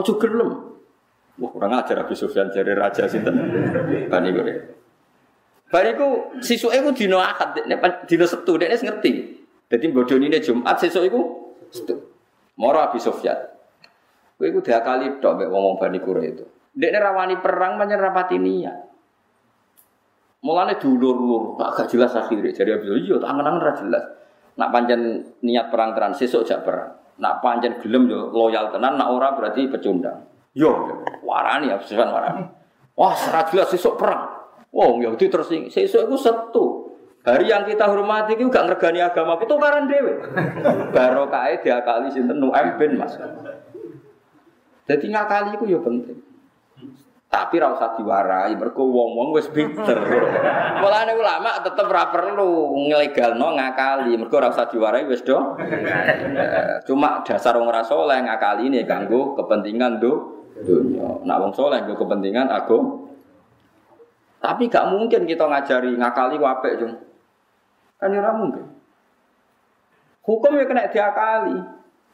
Juga belum. Wah kurang ajar Abu Sufyan jadi raja sinten. Bani gue. Bani ku sisu itu dino akad, dino setu, dia ngerti. Bodoh ini Jumat sisu itu setu. Moro Abu Sufyan. Kowe iku diakali tok mek wong Bani itu. Dekne rawani perang pancen rapati niat. Mulane dulur-lur, agak jelas akhirnya. Jadi abis iya, tak angen-angen ra jelas. Nak pancen niat perang tenan sesuk jak perang. Nak pancen gelem yo loyal tenan, nak ora berarti pecundang. Yo, warani ya, sesuatu warani. Wah, serat jelas sesuk perang. Wong Yahudi terus sesuk iku setu. Hari yang kita hormati itu gak ngergani agama, itu karan dewe. Barokah diakali sinten Nu'aim bin Mas. Jadi ngakali itu ya penting. Tapi ra usah diwarai, mergo wong-wong wis pinter. Mulane ulama tetep ra perlu nglegalno ngakali, mergo ra usah diwarai wis do. Cuma dasar wong ora saleh ngakali ini kanggo kepentingan do dunya. Nak wong saleh nggo kepentingan agama. Tapi gak mungkin kita ngajari ngakali ku apik, Jung. Kan ya ora mungkin. Hukum ya kena diakali.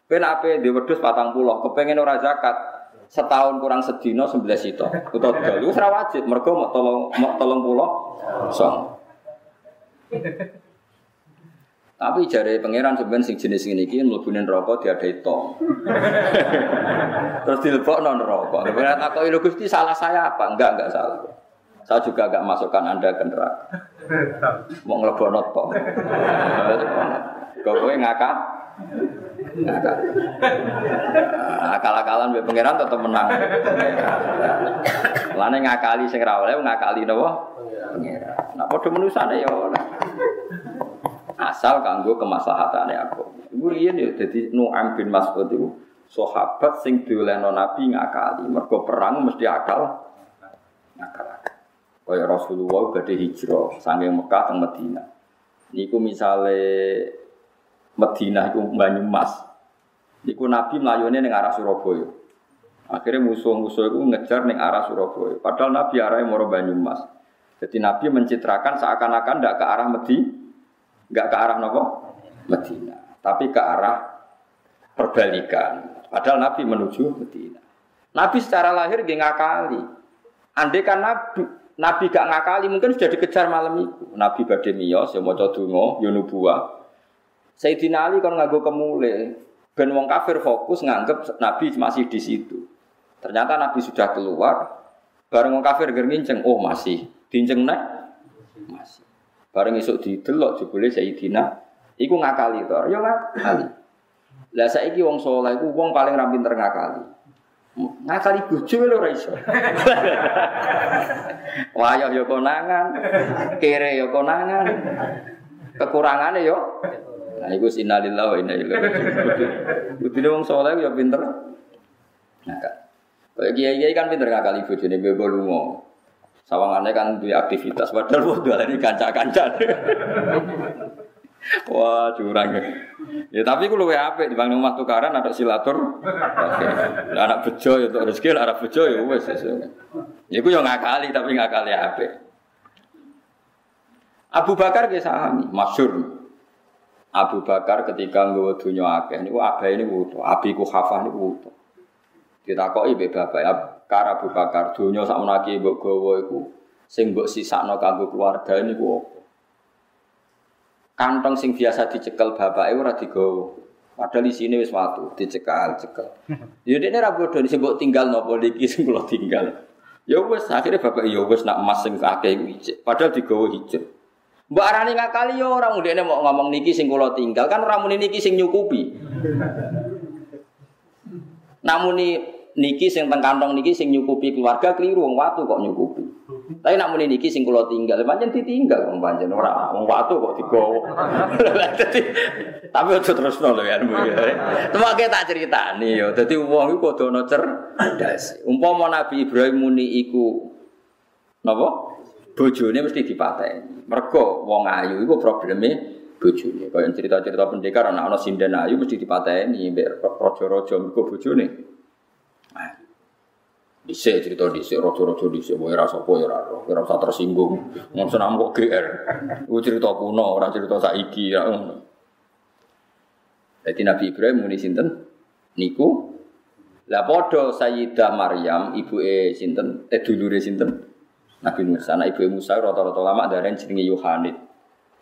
Ben ape di wedhus 40, kepengen ora zakat, setahun kurang sedino sebelas itu atau dol itu wajib. Mereka mau tolong mau tolong pulau song. Tapi jari pangeran sebenarnya sing jenis ini kini melebunin rokok dia ada itu terus dilebok non rokok kemudian aku ini gusti salah saya apa? Enggak enggak salah. Saya juga enggak masukkan anda ke neraka. Mau ngelebok notok kau ngakak Akal-akalan mbek pangeran tetep menang. Lane ngakali sing ra oleh ngakali napa? Pangeran. Nah padha menusane ya oleh. Asal kanggo kemaslahatane aku. Iku riyen ya dadi Nu'aim bin Mas'ud iku sahabat sing diolehno Nabi ngakali. Mergo perang mesti akal. Ngakal. Kaya Rasulullah badhe hijrah saking Mekah teng Madinah. Niku misale Madinah iku Banyumas. Iku Nabi melayune ning arah Surabaya. Akhirnya musuh-musuh itu ngejar ning arah Surabaya. Padahal Nabi arahnya mau Banyumas. Jadi Nabi mencitrakan seakan-akan tidak ke arah Medi, nggak ke arah nopo Medina, tapi ke arah perbalikan. Padahal Nabi menuju Medina. Nabi secara lahir gak ngakali. Andai kan Nabi Nabi gak ngakali mungkin sudah dikejar malam itu. Nabi badhe miyos ya maca donga ya. Sayyidina Ali kan nganggo kemule, ben wong kafir fokus nganggep Nabi masih di situ. Ternyata Nabi sudah keluar, bareng wong kafir nginceng, oh masih, dinceng nek masih. Bareng isuk didelok jebule Sayyidina iku ngakali to, ya ngakali. Lah saiki wong saleh iku wong paling ra pinter ngakali. Ngakali bojo lho ora iso. Wayah ya konangan, kere ya konangan. Kekurangane yo Nah, itu sinalillah wa inna ilaihi raji'un. Kudune wong ya pinter. Nah, Kayak kiai-kiai kan pinter ngakali bojone bebo lunga. Sawangane kan duwe aktivitas padahal wong ini kanca-kanca. Wah, curang. Ya tapi ku luwe apik dibanding omah tukaran ada silatur. Oke. Anak bejo ya untuk rezeki, anak bejo ya wis. Ya ku yo ngakali tapi ngakali apik. Abu Bakar ge sahami. Abu Bakar ketika nggawa dunya akeh niku abahe niku wudu, abiku khafah niku wudu. Ditakoki mbek bapak Kar Abu Bakar dunya sak menaki mbok gawa iku sing mbok sisakno kanggo keluarga niku apa? Kantong sing biasa dicekel bapake ora digawa. Padahal di sini wis watu, dicekal, cekel. Ya dekne ra bodho sing mbok tinggal napa iki sing kula tinggal. Ya wis akhirnya bapak ya wis nak emas sing akeh iku Padahal digawa hijau. Mbak Arani ngakali ya orang udah mau ngomong niki sing kula tinggal kan orang muni niki sing nyukupi. Namun niki sing teng kantong niki sing nyukupi keluarga keliru wong watu kok nyukupi. Tapi nak muni niki sing kula tinggal, pancen ditinggal wong pancen ora wong watu kok digowo. Tapi aja terusno lho ya. Temake tak critani ya. Dadi wong iku kudu ana cerdas. Umpama Nabi Ibrahim muni iku napa? Bojone mesti dipateni. Mergo wong ayu iku probleme bojone. Kaya cerita-cerita pendekar anak ana sinden ayu mesti dipateni mbek raja-raja mergo bojone. Nah, cerita dhisik raja-raja dhisik wae ra sapa ya ora ora usah tersinggung. Wong senam kok GR. Iku cerita kuno, ora cerita saiki ya ngono. Jadi Nabi Ibrahim muni sinten? Niku lah padha Sayyidah Maryam ibuke sinten? Eh dulure sinten? Nabi Musa, anak ibu Musa rata-rata lama dari jenenge Yohanit.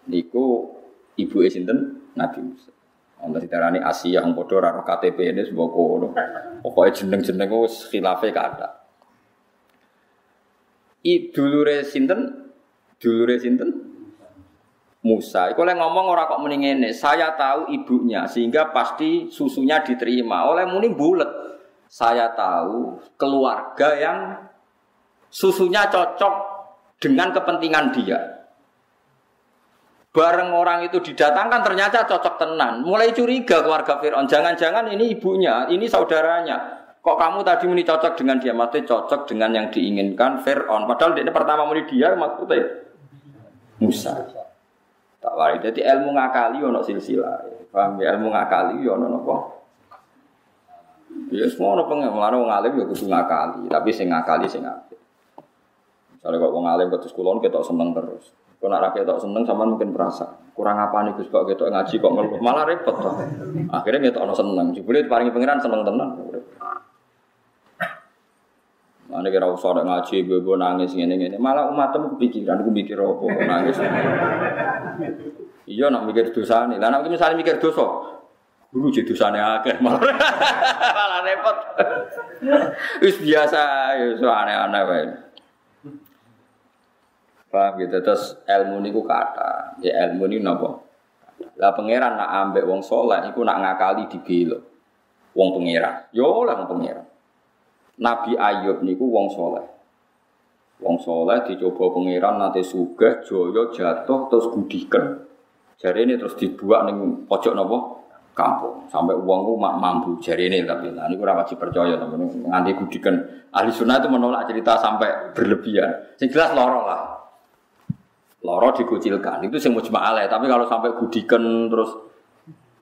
Niku ibu sinten Nabi Musa. Untuk ditarani Asia yang bodoh raro KTP ini sebuah kono. Pokoknya jeneng-jeneng wis khilafe kada. I dulure sinten? Dulure sinten? Musa. Iku oleh ngomong orang kok muni ngene, saya tahu ibunya sehingga pasti susunya diterima. Oleh muni bulet. Saya tahu keluarga yang susunya cocok dengan kepentingan dia. Bareng orang itu didatangkan ternyata cocok tenan. Mulai curiga keluarga Fir'aun. Jangan-jangan ini ibunya, ini saudaranya. Kok kamu tadi muni cocok dengan dia? Maksudnya cocok dengan yang diinginkan Fir'aun. Padahal ini pertama muni dia maksudnya Musa. Tak wari. Jadi ilmu ngakali ono silsilah. Paham ya? Ilmu ngakali ono nopo. Ya semua ono pengen mulane wong alim ya kudu ngakali, tapi sing ngakali sing apik. Misalnya kok wong alim ketus kulon ketok seneng terus. Kau nak rakyat tak seneng sama mungkin perasa kurang apa nih gus kok gitu ngaji kok ngeluh malah repot toh. Akhirnya ono seneng. Jebule paling pangeran seneng tenan. Mana kira usah ngaji, bebo nangis gini gini. Malah umatmu kepikiran, aku mikir apa nangis. Iya nak mikir dosa nih. Lah nak misalnya mikir dosa, dulu jadi dosanya akeh malah, malah repot. Wis biasa, ya aneh-aneh. Paham gitu. Terus ilmu niku kata, ya ilmu ini napa? Lah pangeran nak ambek wong soleh iku nak ngakali dibelo. Wong pangeran. Yo lah wong pangeran. Nabi Ayub niku wong soleh. Wong soleh dicoba pangeran nanti sugih, joyo jatuh terus gudikan. Jari ini terus dibuat ning pojok nopo kampung sampai uangku mak mampu jari ini tapi nah ini kurang wajib percaya teman nganti gudikan ahli sunnah itu menolak cerita sampai berlebihan. Sing jelas lah. Loro dikucilkan. Itu sing mujma'alah. Tapi kalau sampai gudikan terus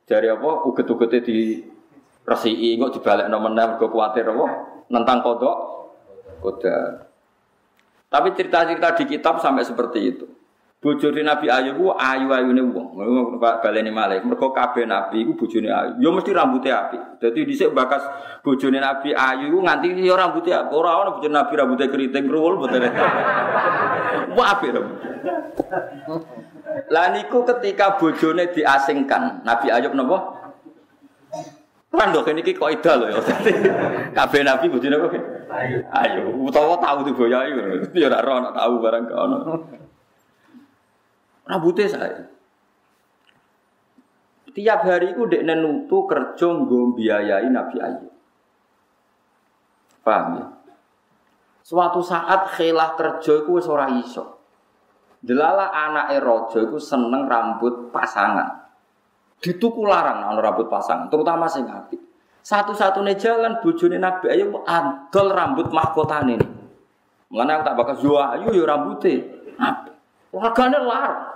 dari apa uget-ugetnya di resi kok dibalik nomor enam gue khawatir apa nentang kodok koda. Tapi cerita-cerita di kitab sampai seperti itu. Bojone Nabi Ayub ayu ayu ayune wong. Pak baleni malih. Mergo kabeh nabi iku bojone ayu. Ya mesti rambutnya api. Dadi dhisik bakas bojone Nabi Ayu iku nganti ya rambutnya api. Ora ana bojone Nabi rambutnya keriting kruwul mboten. Wah api rambut. Lah niku ketika bojone diasingkan, Nabi Ayub napa? Kan dok ini kok ida loh ya. Kabeh nabi bojone apa? Ayo. Ayo, utawa tahu tuh boya ayu. Ya ora ora tahu barang ono. Rambutnya saya. Tiap hari itu dek nenutu kerja biayai Nabi Ayub. Paham ya? Suatu saat khilah kerja itu wis iso. Delala anak raja itu seneng rambut pasangan. Dituku larang ana rambut pasangan, terutama sing apik. Satu-satunya jalan bojone Nabi Ayub adol rambut mahkotane ini. Mengenai aku tak bakal jual ayu ya rambutnya. Wargane larang.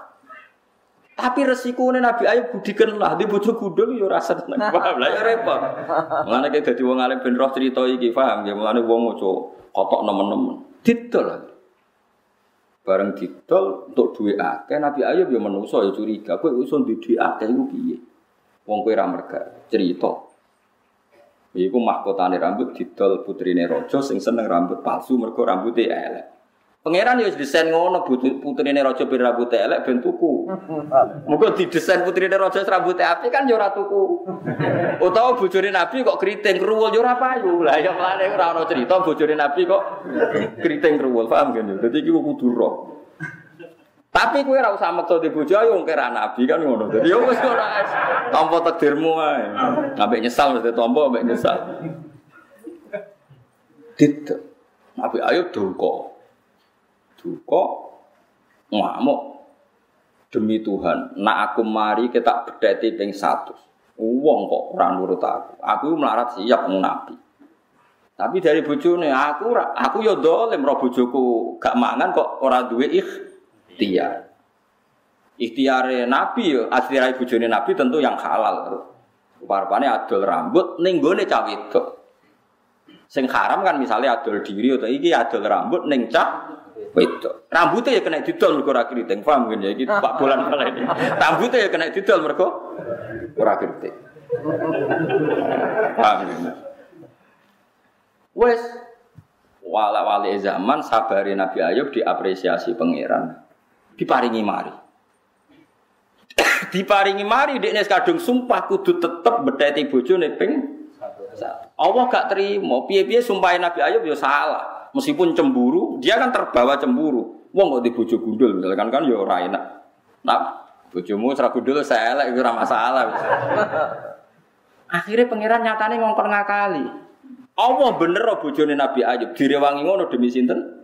Tapi resiko ini Nabi Ayub budikan lah, di bojo gudul ya rasa tenang, paham lah ya repot. Mengenai kayak jadi wong alim ben roh cerita iki, paham ya? Mengenai wong mau kotok nemen-nemen, didol. Bareng didol untuk duit akeh, Nabi Ayub ya menuso ya curiga, kue usun di duit akeh itu piye? Wong kue ramerga, cerita. Iku mahkotane rambut didol putrine rojo sing seneng rambut palsu mergo rambutnya elek. Pangeran ya desain ngono putrine raja ben rambut elek ben tuku. Muga didesain putrine raja rambut api kan yo ora tuku. Utawa bojone Nabi kok keriting kruwul yo ora payu. Lah ya mlane ora ono cerita bojone Nabi kok keriting kruwul. Paham kan? Dadi iki kudu roh. Tapi kowe ora usah maksa di bojo ayo kira nabi kan ngono. Dadi yo wis ora tampa takdirmu ae. Ambek nyesal mesti tampa ambek nyesal. Dit. Nabi ayo duka duka ngamuk. Demi Tuhan nak aku mari kita bedati ping satu uang kok orang nurut aku. Aku melarat siap nabi. Tapi dari bojone aku aku yo dolim roh bojoku gak mangan kok orang duwe ikhtiar. Ikhtiare nabi yo ikhtiare bojone nabi tentu yang halal. Parpane adol rambut ning gone cah wedok. Sing haram kan misalnya adol diri atau iki adol rambut ning cah wedok. Rambutnya ya kena didol mergo ora kriting. Paham kan ya iki Pak Bolan kala ini. Rambutnya ya kena didol mergo ora kriting. Paham kan? Wes wala wali zaman sabari Nabi Ayub diapresiasi pangeran diparingi mari diparingi mari dekne kadung sumpah kudu tetep bedheti bojone ping Allah gak terima piye-piye sumpah Nabi Ayub ya salah meskipun cemburu, dia kan terbawa cemburu. Wong kok di bojo gundul misalkan kan ya ora enak. Nah, bojomu serah gundul saya elek ora masalah. Akhirnya pangeran nyatane ngongkon ngakali. Allah bener loh bojone Nabi Ayub direwangi ngono demi sinten?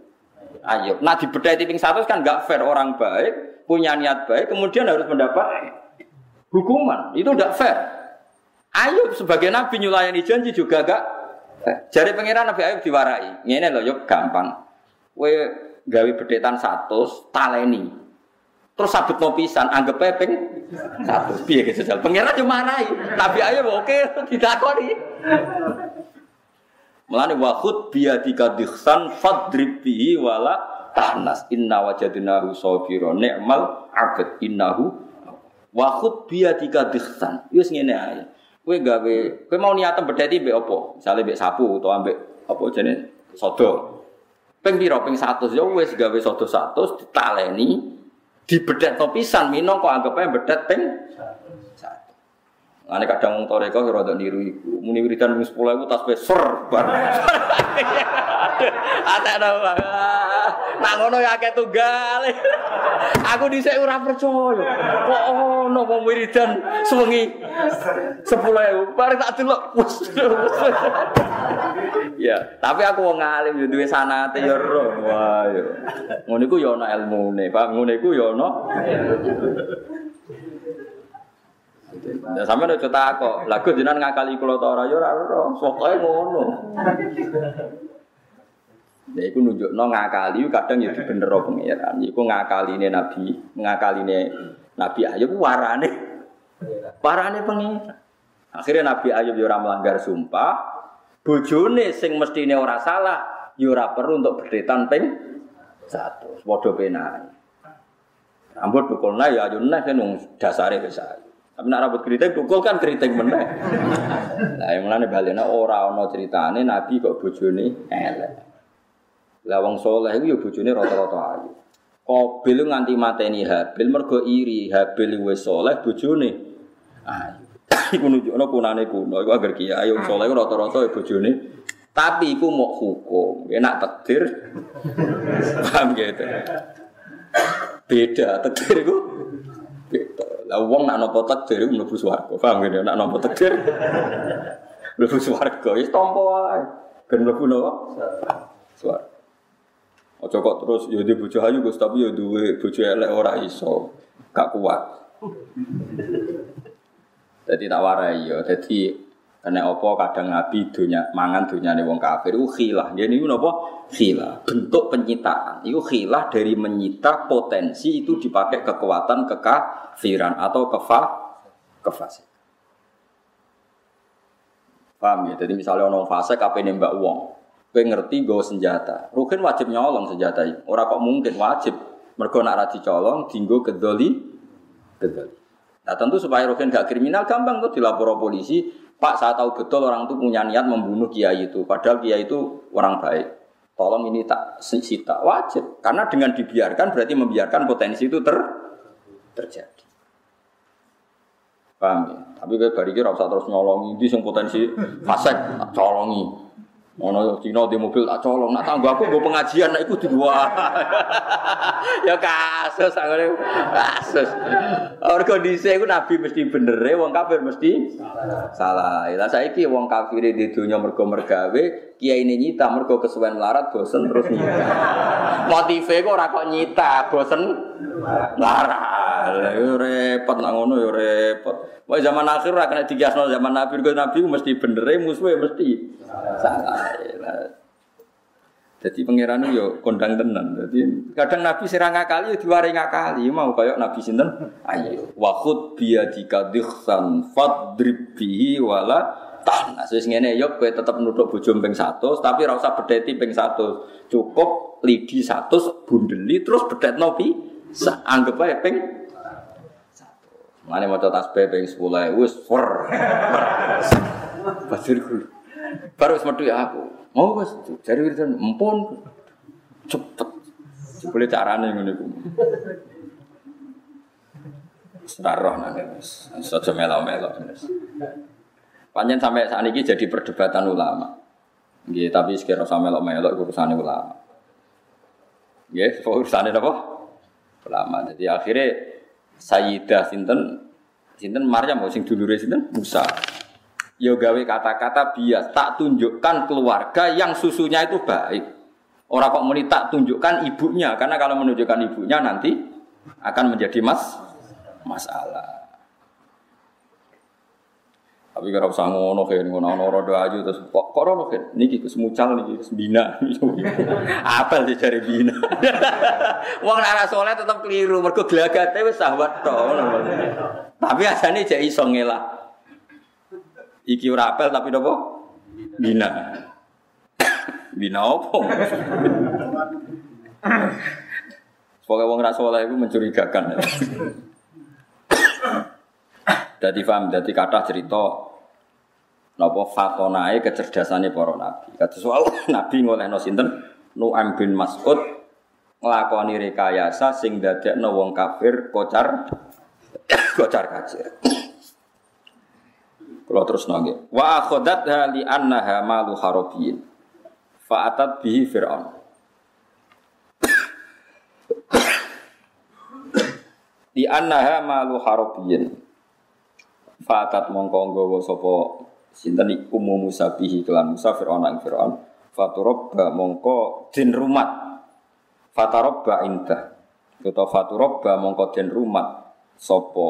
Ayub. Nah di bedai tiping satu kan nggak fair orang baik punya niat baik kemudian harus mendapat hukuman itu tidak fair. Ayub sebagai nabi nyulayani janji juga gak Jadi pangeran Nabi Ayub diwarai. Ngene lho yuk gampang. Kowe gawe bedetan satu, taleni. Terus sabut no pisan, anggap pepeng satu. Piye gitu jajal. Pangeran yo marai. Nabi Ayub oke ditakoni. Mulane wahud biadika dikhsan fadrib bihi wala tahnas inna wajadnahu sabira ni'mal abd innahu wahud biadika dikhsan. Wis ngene ae. Kowe gawe, kowe mau niat bedheti mbek apa? Misale mbek sapu utawa mbek apa jenenge sodo. Ping pira? Ping 100 ya wis gawe sodo 100 ditaleni dibedhetno pisan mino kok anggape bedhet ping 100. Ane kadang wong toreko rada niru iku. Muni wiridan mung 10.000 tas besar bar. Atek Nak ngono ya akeh tunggal. Aku dhisik ora percaya. Kok ono wong wiridan sewengi 10.000 bar tak delok. Ya, tapi aku wong alim yo duwe sanate yo ro. Wah yo. Ngono iku yo ana ilmune, Pak. Ngono iku yo. Ya sampe nek kok, lagu jenengan ngakali kula ta ora yo ora ora, pokoke ngono. Ya iku nunjukno ngakali kadang ya dibenero pangeran. Iku ngakaline Nabi, ngakaline Nabi Ayub warane. Warane pangeran. Akhirnya Nabi Ayub ya ora melanggar sumpah, bojone sing mestine ora salah, ya ora perlu untuk berdetan ping satu. Padha penae. Rambut dukulna ya ayunna kan dasare wis Tapi nak rambut keriting dukul kan keriting meneh. Lah yang mulane balena ora ana ceritane Nabi kok bojone elek. Lah wong saleh iku ya bojone rata-rata ayu. Qabil nganti mateni Habil mergo iri, Habil wis saleh bojone ayu. Iku nunjukno kunane kuno, iku agar kiai wong saleh rata-rata ya bojone tapi iku mau hukum, enak takdir, paham gitu. Beda takdir beda. Lah wong nak nopo takdir mlebu swarga, paham gitu. Nak nopo takdir mlebu swarga, wis tampa wae. Ben mlebu napa? Swarga. Ojo kok terus yo di bojo ayu Gus tapi yo duwe bojo elek ora iso. Gak kuat. Jadi tak warai yo. Jadi karena apa kadang Nabi dunia mangan dunia wong kafir itu khilah. Jadi ini apa? Khilah. Bentuk penyitaan. Itu khilah dari menyita potensi itu dipakai kekuatan kekafiran atau kefa kefasik. Paham ya? Jadi misalnya orang fasik apa nembak uang, kowe ngerti gue senjata. Rukin wajib nyolong senjata itu. Orang kok mungkin wajib. Mergo nak ra dicolong dinggo kedoli kedoli. Nah tentu supaya Rukin gak kriminal gampang tuh dilapor polisi. Pak saya tahu betul orang itu punya niat membunuh kiai itu. Padahal kiai itu orang baik. Tolong ini tak sita wajib. Karena dengan dibiarkan berarti membiarkan potensi itu ter terjadi. Paham ya? Tapi kayak bari kira usah terus nyolongi di sing potensi fasek colongi. Ono Cina di mobil tak colong, nak tanggo aku gue pengajian, nak ikut dua. ya kasus, aku kasus. Orang kondisi itu Nabi mesti bener, wong kafir mesti salah. Lah saya ki wong kafir di dunia mergo mergawe, kiai ini nyita mergo kesuwen melarat, bosen terus nyita. Motifnya kok ora nyita, bosen melarat. Yo repot nak ngono yo repot. Wah zaman akhir ora kena dikiasno zaman Nabi, Nabi mesti bener, musuhnya mesti salah. Jadi pangeran yo kondang tenan. Jadi kadang Nabi serang ngakali yo diwari ngakali mau kayak Nabi sinten? Ayo wa biadika dikhsan fadrib bihi wala tanah. Wis ngene yo kowe tetep nutuk bojo ping 100 tapi ora usah bedheti ping 100. Cukup lidi 100 bundeli terus bedhetno pi anggap ae ping Mane maca tasbih ping 10 wis fer. Basirku. Baru wis ya aku. Oh wis jare wiridan empun cepet. Boleh carane ngene iku. Senaroh nang wis. Saja melo-melo. Panjen sampai saat ini jadi perdebatan ulama. Nggih, tapi sekira sampe melo-melo urusane ulama. Nggih, urusane apa? Ulama. Jadi akhirnya Sayyidah sinten? Sinten Maryam? Sing dulure sinten? Musa. Yo gawe kata-kata bias tak tunjukkan keluarga yang susunya itu baik. Orang kok muni tak tunjukkan ibunya karena kalau menunjukkan ibunya nanti akan menjadi mas masalah Tapi kalau usah ngono kan ngono ono rodo aja terus kok kok rono kan niki Gus mucal niki bina. Apel di cari bina. Wong nek soleh tetep keliru mergo glagate wis sahwat to. Tapi asane jek iso ngelak. Iki ora apel tapi napa? Bina. Bina opo? Pokoknya wong ra soleh itu mencurigakan. Jadi paham, jadi kata cerita Napa fatonae kecerdasannya para nabi. Kata soal nabi ngolehno sinten Nu'am bin Mas'ud nglakoni rekayasa sing dadekno wong kafir kocar kocar kacir. Kalau terus nangge. Wa akhodat li annaha malu harabiyin. Fa'atat bihi Fir'aun. Di annaha malu harabiyin. Fa'atat mongko nggawa sapa sinten iku Musa bihi kelan Musa Fir'aun ing Fir'aun. Faturabba mongko din rumat. Fatarabba indah. Utawa faturabba mongko din rumat sapa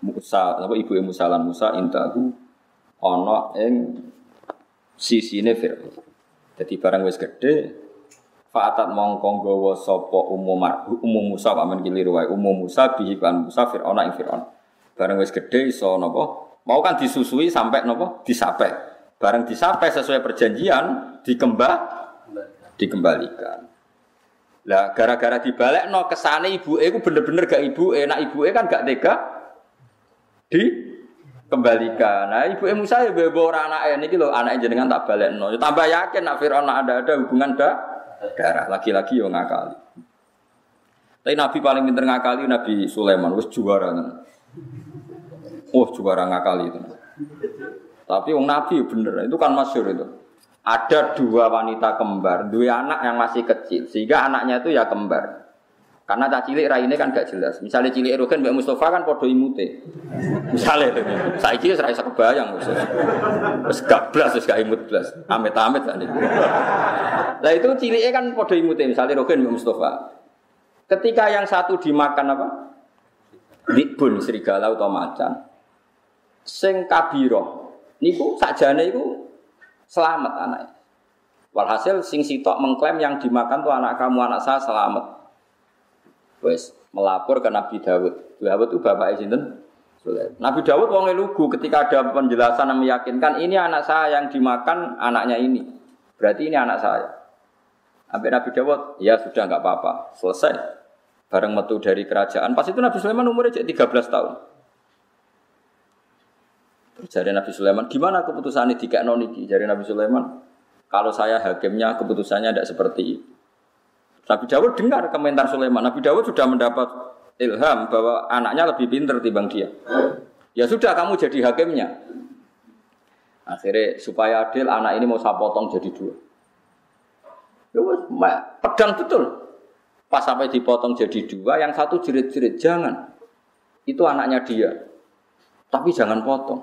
Musa apa ibu Musa lan Musa indahu ana ing sisine Fir'aun. Jadi barang wis gede Fa'atat mongko nggawa sapa umum umum Musa pamen keliru wae. Umum Musa bihi kan Musa Fir'aun ing Fir'aun barang wis gede iso napa Mau kan disusui sampai nopo disape. Bareng disape sesuai perjanjian dikembah dikembalikan. Lah gara-gara dibalik no kesane ibu e bener-bener gak ibu e, nak ibu e kan gak tega dikembalikan. Nah ibu e Musa ya orang anak ini gitu, anak jenengan tak balik no. Ya tambah yakin nak Fir'aun ada ada hubungan da darah lagi-lagi yo ngakali. Tapi Nabi paling pinter ngakali Nabi Sulaiman, wes juara. Oh juara ngakali itu. Tapi wong Nabi bener, itu kan masyur itu. Ada dua wanita kembar, dua anak yang masih kecil, sehingga anaknya itu ya kembar. Karena tak cilik ini kan gak jelas. Misalnya cilik Erogen Mbak Mustafa kan podo imute. Misalnya itu, saya kira saya kebayang. Terus gak blas, terus gak imut blas. Amit-amit. Nah itu ciliknya kan podo imute. Misalnya Erogen Mbak Mustafa. Ketika yang satu dimakan apa? Dibun serigala atau macan sing kabiro niku sakjane iku selamat anaknya. Walhasil sing sitok mengklaim yang dimakan tuh anak kamu anak saya selamat. Wes melapor ke Nabi Dawud. Dawud itu bapak sinten? Nabi Dawud wong lugu ketika ada penjelasan yang meyakinkan ini anak saya yang dimakan anaknya ini. Berarti ini anak saya. Sampai Nabi Dawud, ya sudah nggak apa-apa, selesai. Bareng metu dari kerajaan. Pas itu Nabi Sulaiman umurnya 13 tahun. Jadi Nabi Sulaiman, gimana keputusan ini tiga noniki? Jadi Nabi Sulaiman, kalau saya hakimnya keputusannya tidak seperti itu. Nabi Dawud dengar komentar Sulaiman. Nabi Dawud sudah mendapat ilham bahwa anaknya lebih pintar timbang dia. Ya sudah kamu jadi hakimnya. Akhirnya supaya adil anak ini mau saya potong jadi dua. Ya pedang betul. Pas sampai dipotong jadi dua, yang satu jerit-jerit jangan. Itu anaknya dia. Tapi jangan potong.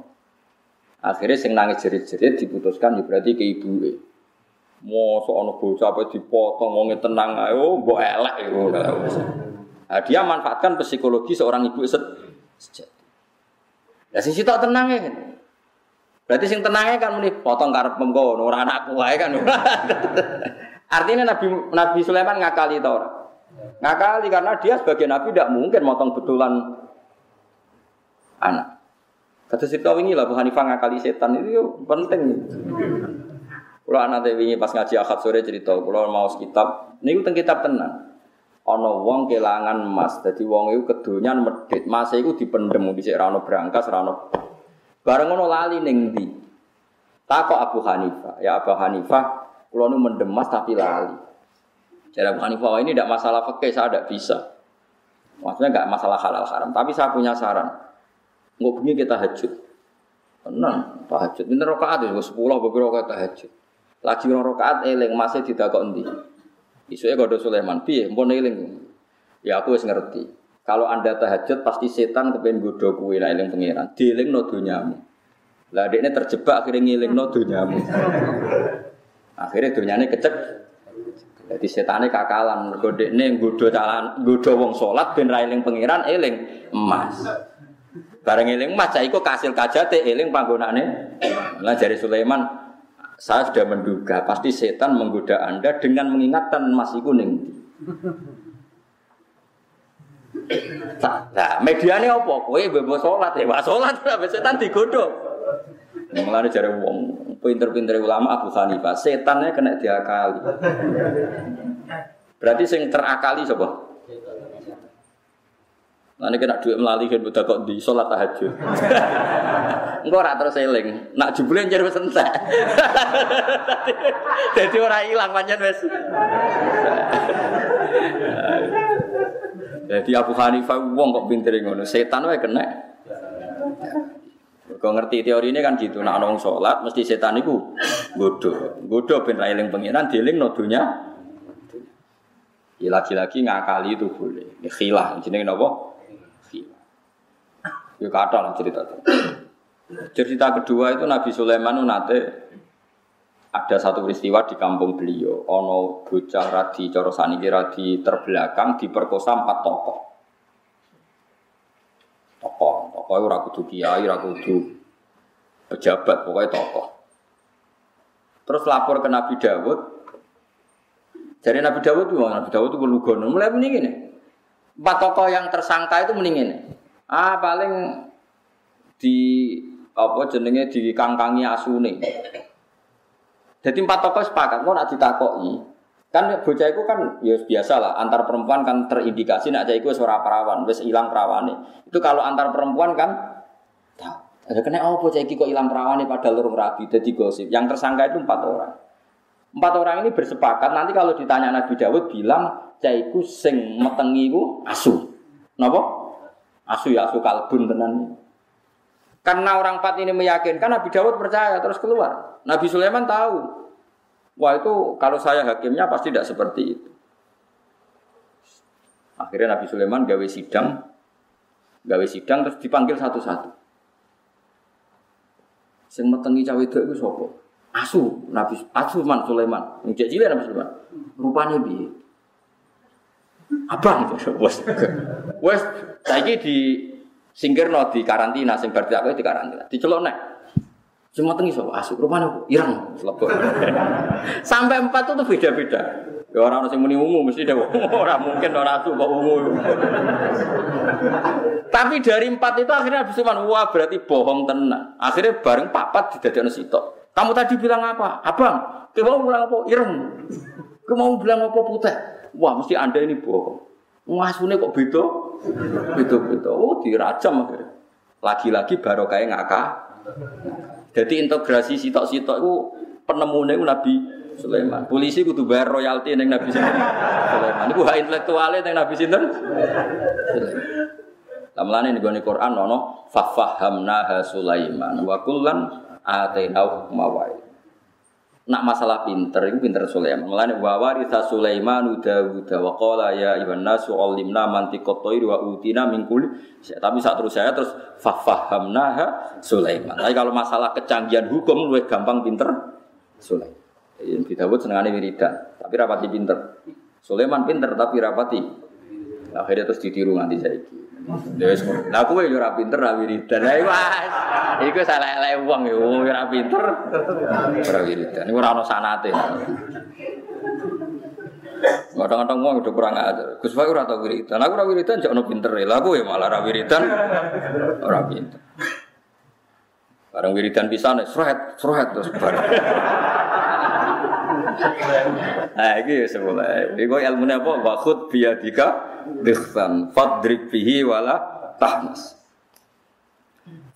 Akhirnya sing nangis jerit-jerit diputuskan ya berarti ke ibu e. Mosok ana bocah apa dipotong wong tenang ae oh mbok elek iku. Nah, dia manfaatkan psikologi seorang ibu sejati. Lah sing sitok tenang kan. Berarti sing tenangnya kan muni potong karep mengko ora anakku wae kan. Artinya Nabi Nabi Sulaiman ngakali ta ora? Ngakali karena dia sebagai nabi tidak mungkin motong betulan anak. Kata si kau ini lah Bu Hanifah ngakali setan itu penting. Kalau anak wingi pas ngaji akad sore cerita, kalau mau kitab, ini tentang kitab tenang. Ono wong kelangan emas, jadi wong itu kedonyan medit, mas itu dipendem di rano berangkas, rano. Bareng ono lali neng di. Takok Abu Hanifah, ya Abu Hanifah, kalau nu mendem emas tapi lali. Jadi Abu Hanifah ini tidak masalah fakih, saya tidak bisa. Maksudnya nggak masalah halal haram, tapi saya punya saran. Nggak punya kita hajut. Tenang, tahajud. Ini rokaat ya, sepuluh beberapa rokaat tahajud. Lagi orang rokaat eling masih tidak kok endi. Isunya kode Sulaiman, piye, mau eling. Ya aku harus ngerti. Kalau anda tahajud pasti setan kepengen godo kue lah eling pangeran. Dieling no dunyamu. Lah ini terjebak akhirnya ngiling no dunyamu. akhirnya dunyanya kecek. Jadi setannya kakalan. Gode ini godo calan, godo wong sholat ben railing pangeran eling emas. Bareng eling mas iku kasil kajate eling panggonane. Lah jari Sulaiman saya sudah menduga pasti setan menggoda Anda dengan mengingatkan Mas iku ning Nah, mediane apa? Kowe bebo salat ya, wah salat setan digodho. Mulane jare wong pinter-pinter ulama Abu Hanifah, setannya kena diakali. Berarti sing terakali sapa? Nanti kena duit melalui kan budak kok di sholat tahajud. Engkau ora terus eling. Nak jebule njer wis entek. Dadi ora ilang pancen wis. Jadi Abu Hanifah wong kok pinter ngono, setan wae kena. Kau ngerti teori ini kan gitu, nak nong sholat mesti setan itu bodoh, bodoh ben railing pengiran, dieling nodunya. Ya lagi-lagi ngakali itu boleh, ya khilah, jenenge nopo? Khilah. Ya kata lah cerita itu. Cerita kedua itu Nabi Sulaiman nate ada satu peristiwa di kampung beliau, ono bocah radi coro saniki radi terbelakang diperkosa empat tokoh. Tokoh, tokoh itu rakudu kiai, rakudu pejabat, pokoknya tokoh. Terus lapor ke Nabi Dawud. Jadi Nabi Dawud itu, Nabi Dawud itu lugono. Mulai mending ini. Empat tokoh yang tersangka itu mending ini. Ah paling di apa jenenge di kangkangi asune. Jadi empat tokoh sepakat, mau nak ditakoki. Kan bocah itu kan ya biasa lah, antar perempuan kan terindikasi nak itu suara perawan, hilang perawane. Itu kalau antar perempuan kan. Ada kena oh bocah iki kok hilang perawane padahal lurung rabi jadi gosip. Yang tersangka itu empat orang. Empat orang ini bersepakat nanti kalau ditanya Nabi Dawud bilang caiku sing metengi ku asu. Napa? Asu ya asu kalbun tenan. Karena orang empat ini meyakinkan Nabi Dawud percaya terus keluar. Nabi Sulaiman tahu Wah itu kalau saya hakimnya pasti tidak seperti itu. Akhirnya Nabi Sulaiman gawe sidang, gawe sidang terus dipanggil satu-satu. Sing metengi cawe itu itu sopo. Asu Nabi Asu Man Sulaiman. Njek cilik Nabi Sulaiman. Rupane piye? Abang wes. Wes saiki di singkirno di karantina sing berarti aku di karantina. Dicelok nek. Semua tengi so, asuk rumahnya irang, Sampai empat itu beda-beda. Ya orang yang muni ungu mesti deh, orang mungkin orang tuh kok ungu. Tapi dari empat itu akhirnya habis cuman wah berarti bohong tenang. Akhirnya bareng papat tidak ada sitok. Kamu tadi bilang apa? Abang, kamu mau bilang apa? Ireng. Kamu mau bilang apa putih? Wah mesti anda ini bohong. Ngasune kok beda? Beda-beda. Oh dirajam akhirnya. Lagi-lagi baru kayak ngakak. Jadi integrasi sitok-sitok itu penemunya itu Nabi Sulaiman. Polisi kudu bayar royalti neng Nabi Sulaiman. Itu hak intelektualnya neng Nabi Sinten. Sulaiman. ini gue Quran nono fafahamna Sulaiman wa kullan atainau mawai. Nak masalah pinter, itu pinter Sulaiman. Mulane wa waritha Sulaiman Dawud wa qala ya ibn nasu alimna mantiqat thairi wa utina min kulli. Tapi saat terus saya terus fafahamna Sulaiman. Tapi kalau masalah kecanggihan hukum lebih gampang pinter Sulaiman. Jadi Dawud senengane wiridan, tapi rapati pinter. Sulaiman pinter tapi rapati. Akhirnya terus ditiru nganti saiki. Wis Lah kowe yo ora pinter ra wiridan. Lah Mas. Iku salah elek wong yo ora pinter. Ora wiridan. Iku ora ono sanate. Kadang-kadang wong udah kurang ajar. Gus Pak ora tau wiridan. Aku ora wiridan jek pinter. Lah kowe malah ora wiridan. Ora pinter. Barang wiridan pisan sret, sret terus bareng. Nah, iki semula. Iku apa? Wa khud biyadika dikhsan fadrib bihi wala tahmas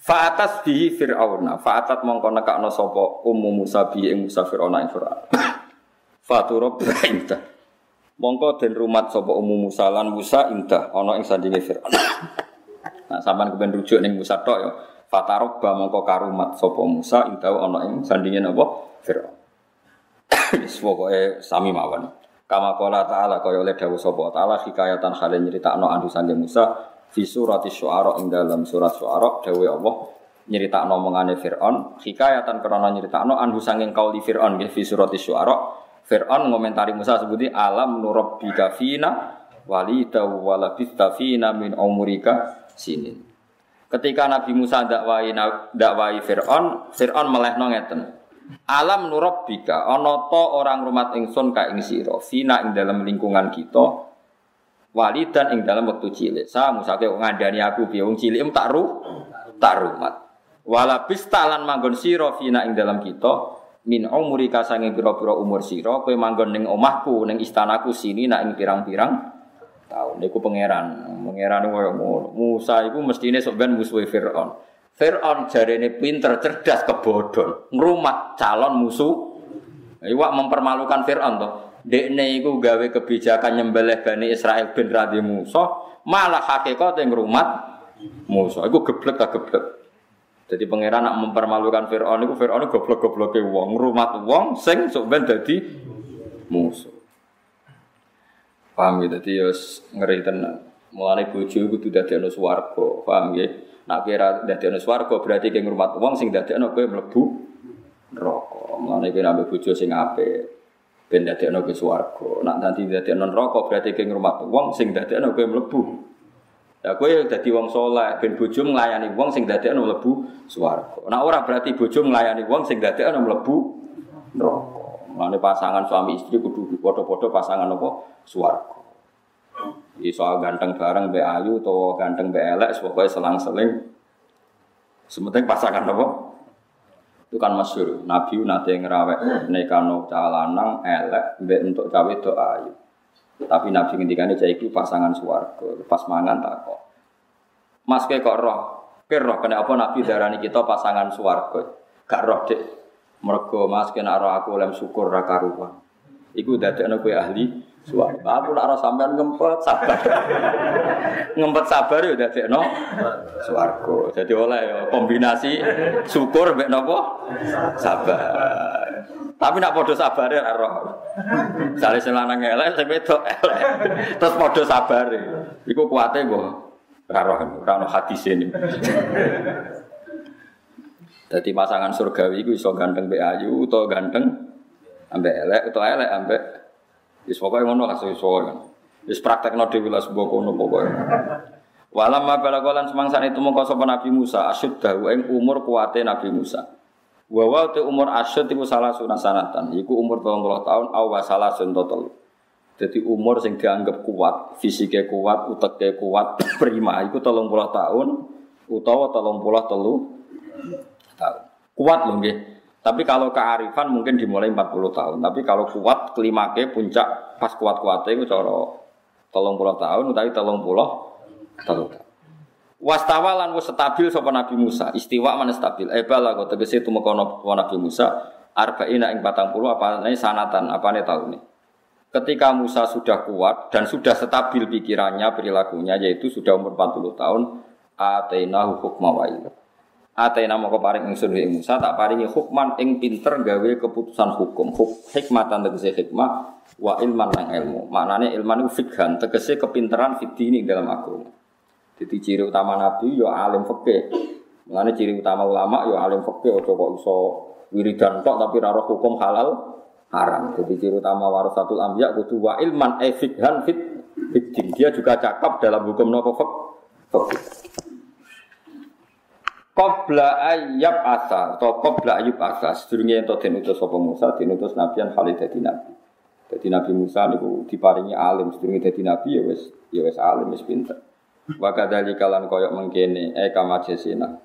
Fa'atas bihi fir'auna Fa'atat mongko nekakno sapa? Ummu Musa bihi ing Musa fir'auna ing fir'aun. Faturab indah. Mongko den rumat sapa ummu Musa lan Musa indah ana ing sandinge fir'aun. Nah sampean kepen rujuk ning Musa tok ya. Fatarabba mongko karumat sapa Musa indah ana ing sandinge napa? Fir'aun. Wis sami mawon Kama kola ta'ala kaya oleh dawuh sapa ta'ala hikayatan hale nyeritakno andu sange Musa fi surati syu'ara ing dalam surat syu'ara dawuh Allah nyeritakno omongane Firaun hikayatan krana nyeritakno andu sanging kauli Firaun nggih fi surati syu'ara Firaun ngomentari Musa sebuti alam nurabbika fina walida walabista fina min umurika sinin Ketika Nabi Musa dakwai dakwai Fir'aun, Fir'aun melehno ngeten. Alam nurabbika ana to orang rumah ingsun ka ing sira, fina ing dalam lingkungan kita walidan ing dalam waktu cilik. Sa Musa ke ngandani aku piye wong cilik tak ru tak rumat. Wala bistalan manggon sira fina ing dalam kita min umuri kasange pira-pira umur sira kowe manggon ning omahku ning istanaku sini nak ing pirang-pirang tahun niku pangeran pangeran koyo ngono Musa iku mestine sok ben musuhe Firaun Firaun jarene pinter cerdas kebodhon ngrumat calon musuh iwak mempermalukan Firaun to dekne iku gawe kebijakan nyembelih Bani Israel ben radhi Musa malah hakikate ngrumat Musa iku geblek ta geblek jadi pangeran nak mempermalukan Fir'aun itu Fir'aun goblok-gobloke wong, ngrumat wong sing sok dadi musuh. Paham ya? Jadi ya ngeri tenan. Mulane bojo kudu dadekno swarga, paham ya? Nak kira dadekno swarga berarti ke ngrumat wong sing dadekno kowe mlebu neraka. Mulane kowe nambah bojo sing apik ben dadekno ke swarga. Nak nanti dadekno neraka berarti ke ngrumat wong sing dadekno kowe mlebu. Ya kowe dadi wong saleh ben bojo nglayani wong sing dadekno mlebu swarga. Nak ora berarti bojo nglayani wong sing dadekno mlebu neraka. Mulane pasangan suami istri kudu padha-padha pasangan apa? Swarga. Soal ganteng bareng mbek ayu atau ganteng mbek elek pokoke selang-seling. Sementing pasangan apa? Itu kan masyhur. Nabi nate ngrawek nekano cah lanang elek mbek untuk cawe itu ayu. Tapi Nabi ngendikane cah iki pasangan swarga. Pas mangan tak kok. Mas kok roh? Kira roh kena apa Nabi darani kita pasangan swarga? Gak roh dek. Mergo Mas kena roh aku lem syukur karuan. Iku dadekno kowe ahli swarga. Aku nak roh sampean ngempet sabar. ngempet sabar ya dadekno swarga. Jadi oleh ya kombinasi syukur mek napa? Sabar. Tapi nak podo sabar ya roh. Sale sing elek sing wedok elek. Terus podo sabar. Iku kuate mbok. Ora roh, ora ono ini. Jadi pasangan surgawi itu iso ganteng mbek ayu utawa ganteng ambek elek utawa elek ambek wis pokoke ngono lah iso kan. Wis praktekno dhewe lah sebuah kono pokoke. Walam balagolan semangsa itu mongko sapa Nabi Musa asyudda ing umur kuate Nabi Musa. Wa wa te umur asyud iku salah sunah sanatan. Iku umur 30 tahun aw wa salah total. Jadi umur sing dianggap kuat, fisiknya kuat, uteknya kuat, prima. Iku 30 tahun utawa 30 telu tahun. Kuat loh nggih. Tapi kalau kearifan mungkin dimulai 40 tahun. Tapi kalau kuat kelimake puncak pas kuat-kuatnya itu cara 30 tahun tapi 30 tahun. Wastawa lan wis stabil sapa Nabi Musa. Istiwa mana stabil. Eh bala kok tegese tumekono Nabi Musa arba'ina ing 40 apa sanatan apane tahun ini. Ketika Musa sudah kuat dan sudah stabil pikirannya, perilakunya yaitu sudah umur 40 tahun, atainahu hukma wa. Atena moko paring ingsun ing Musa tak paringi hukman ing pinter gawe keputusan hukum. Huk, hikmatan tegese hikmah wa ilman nang ilmu. Maknane ilman itu fikhan tegese kepinteran fitini dalam agama. Jadi ciri utama nabi yo alim fikih. Mengenai ciri utama ulama yo alim fikih ojo kok iso wiridan tok tapi raro hukum halal haram. Jadi ciri utama warasatul anbiya kudu wa ilman e fikhan fit. Dia juga cakap dalam hukum nopo fikih. Qabla ayyab asa atau qabla ayyub asa sedurunge ento den utus sapa Musa den utus nabian Khalid dadi nabi. Dadi Nabi Musa niku diparingi alim sedurunge dadi nabi ya wis ya wis alim wis pinter. Wa kadzalika lan koyok mengkene e kama jesina.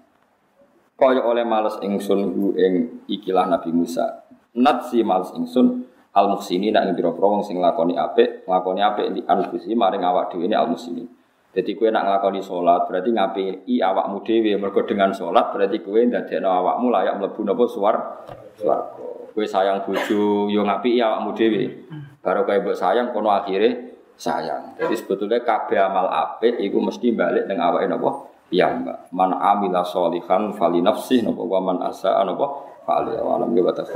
Koyok oleh males ingsun hu ing ikilah Nabi Musa. Nat si males ingsun al muhsini nak ing pira-pira wong sing lakoni apik, lakoni apik di anfusi maring awak dhewe al muhsini. Jadi kue nak nglakoni sholat berarti ngapi i awakmu dhewe mergo dengan sholat berarti kue ndadekno awakmu layak mlebu napa suar swarga. Kue sayang bojo yo ngapi i awakmu dhewe. Baru kue mbok sayang kono akhire sayang. Jadi sebetulnya kabeh amal apik iku mesti balik ning awake napa? Ya mbak. Man amila sholihan fali nafsih napa wa man asaa napa fali awalam ge batas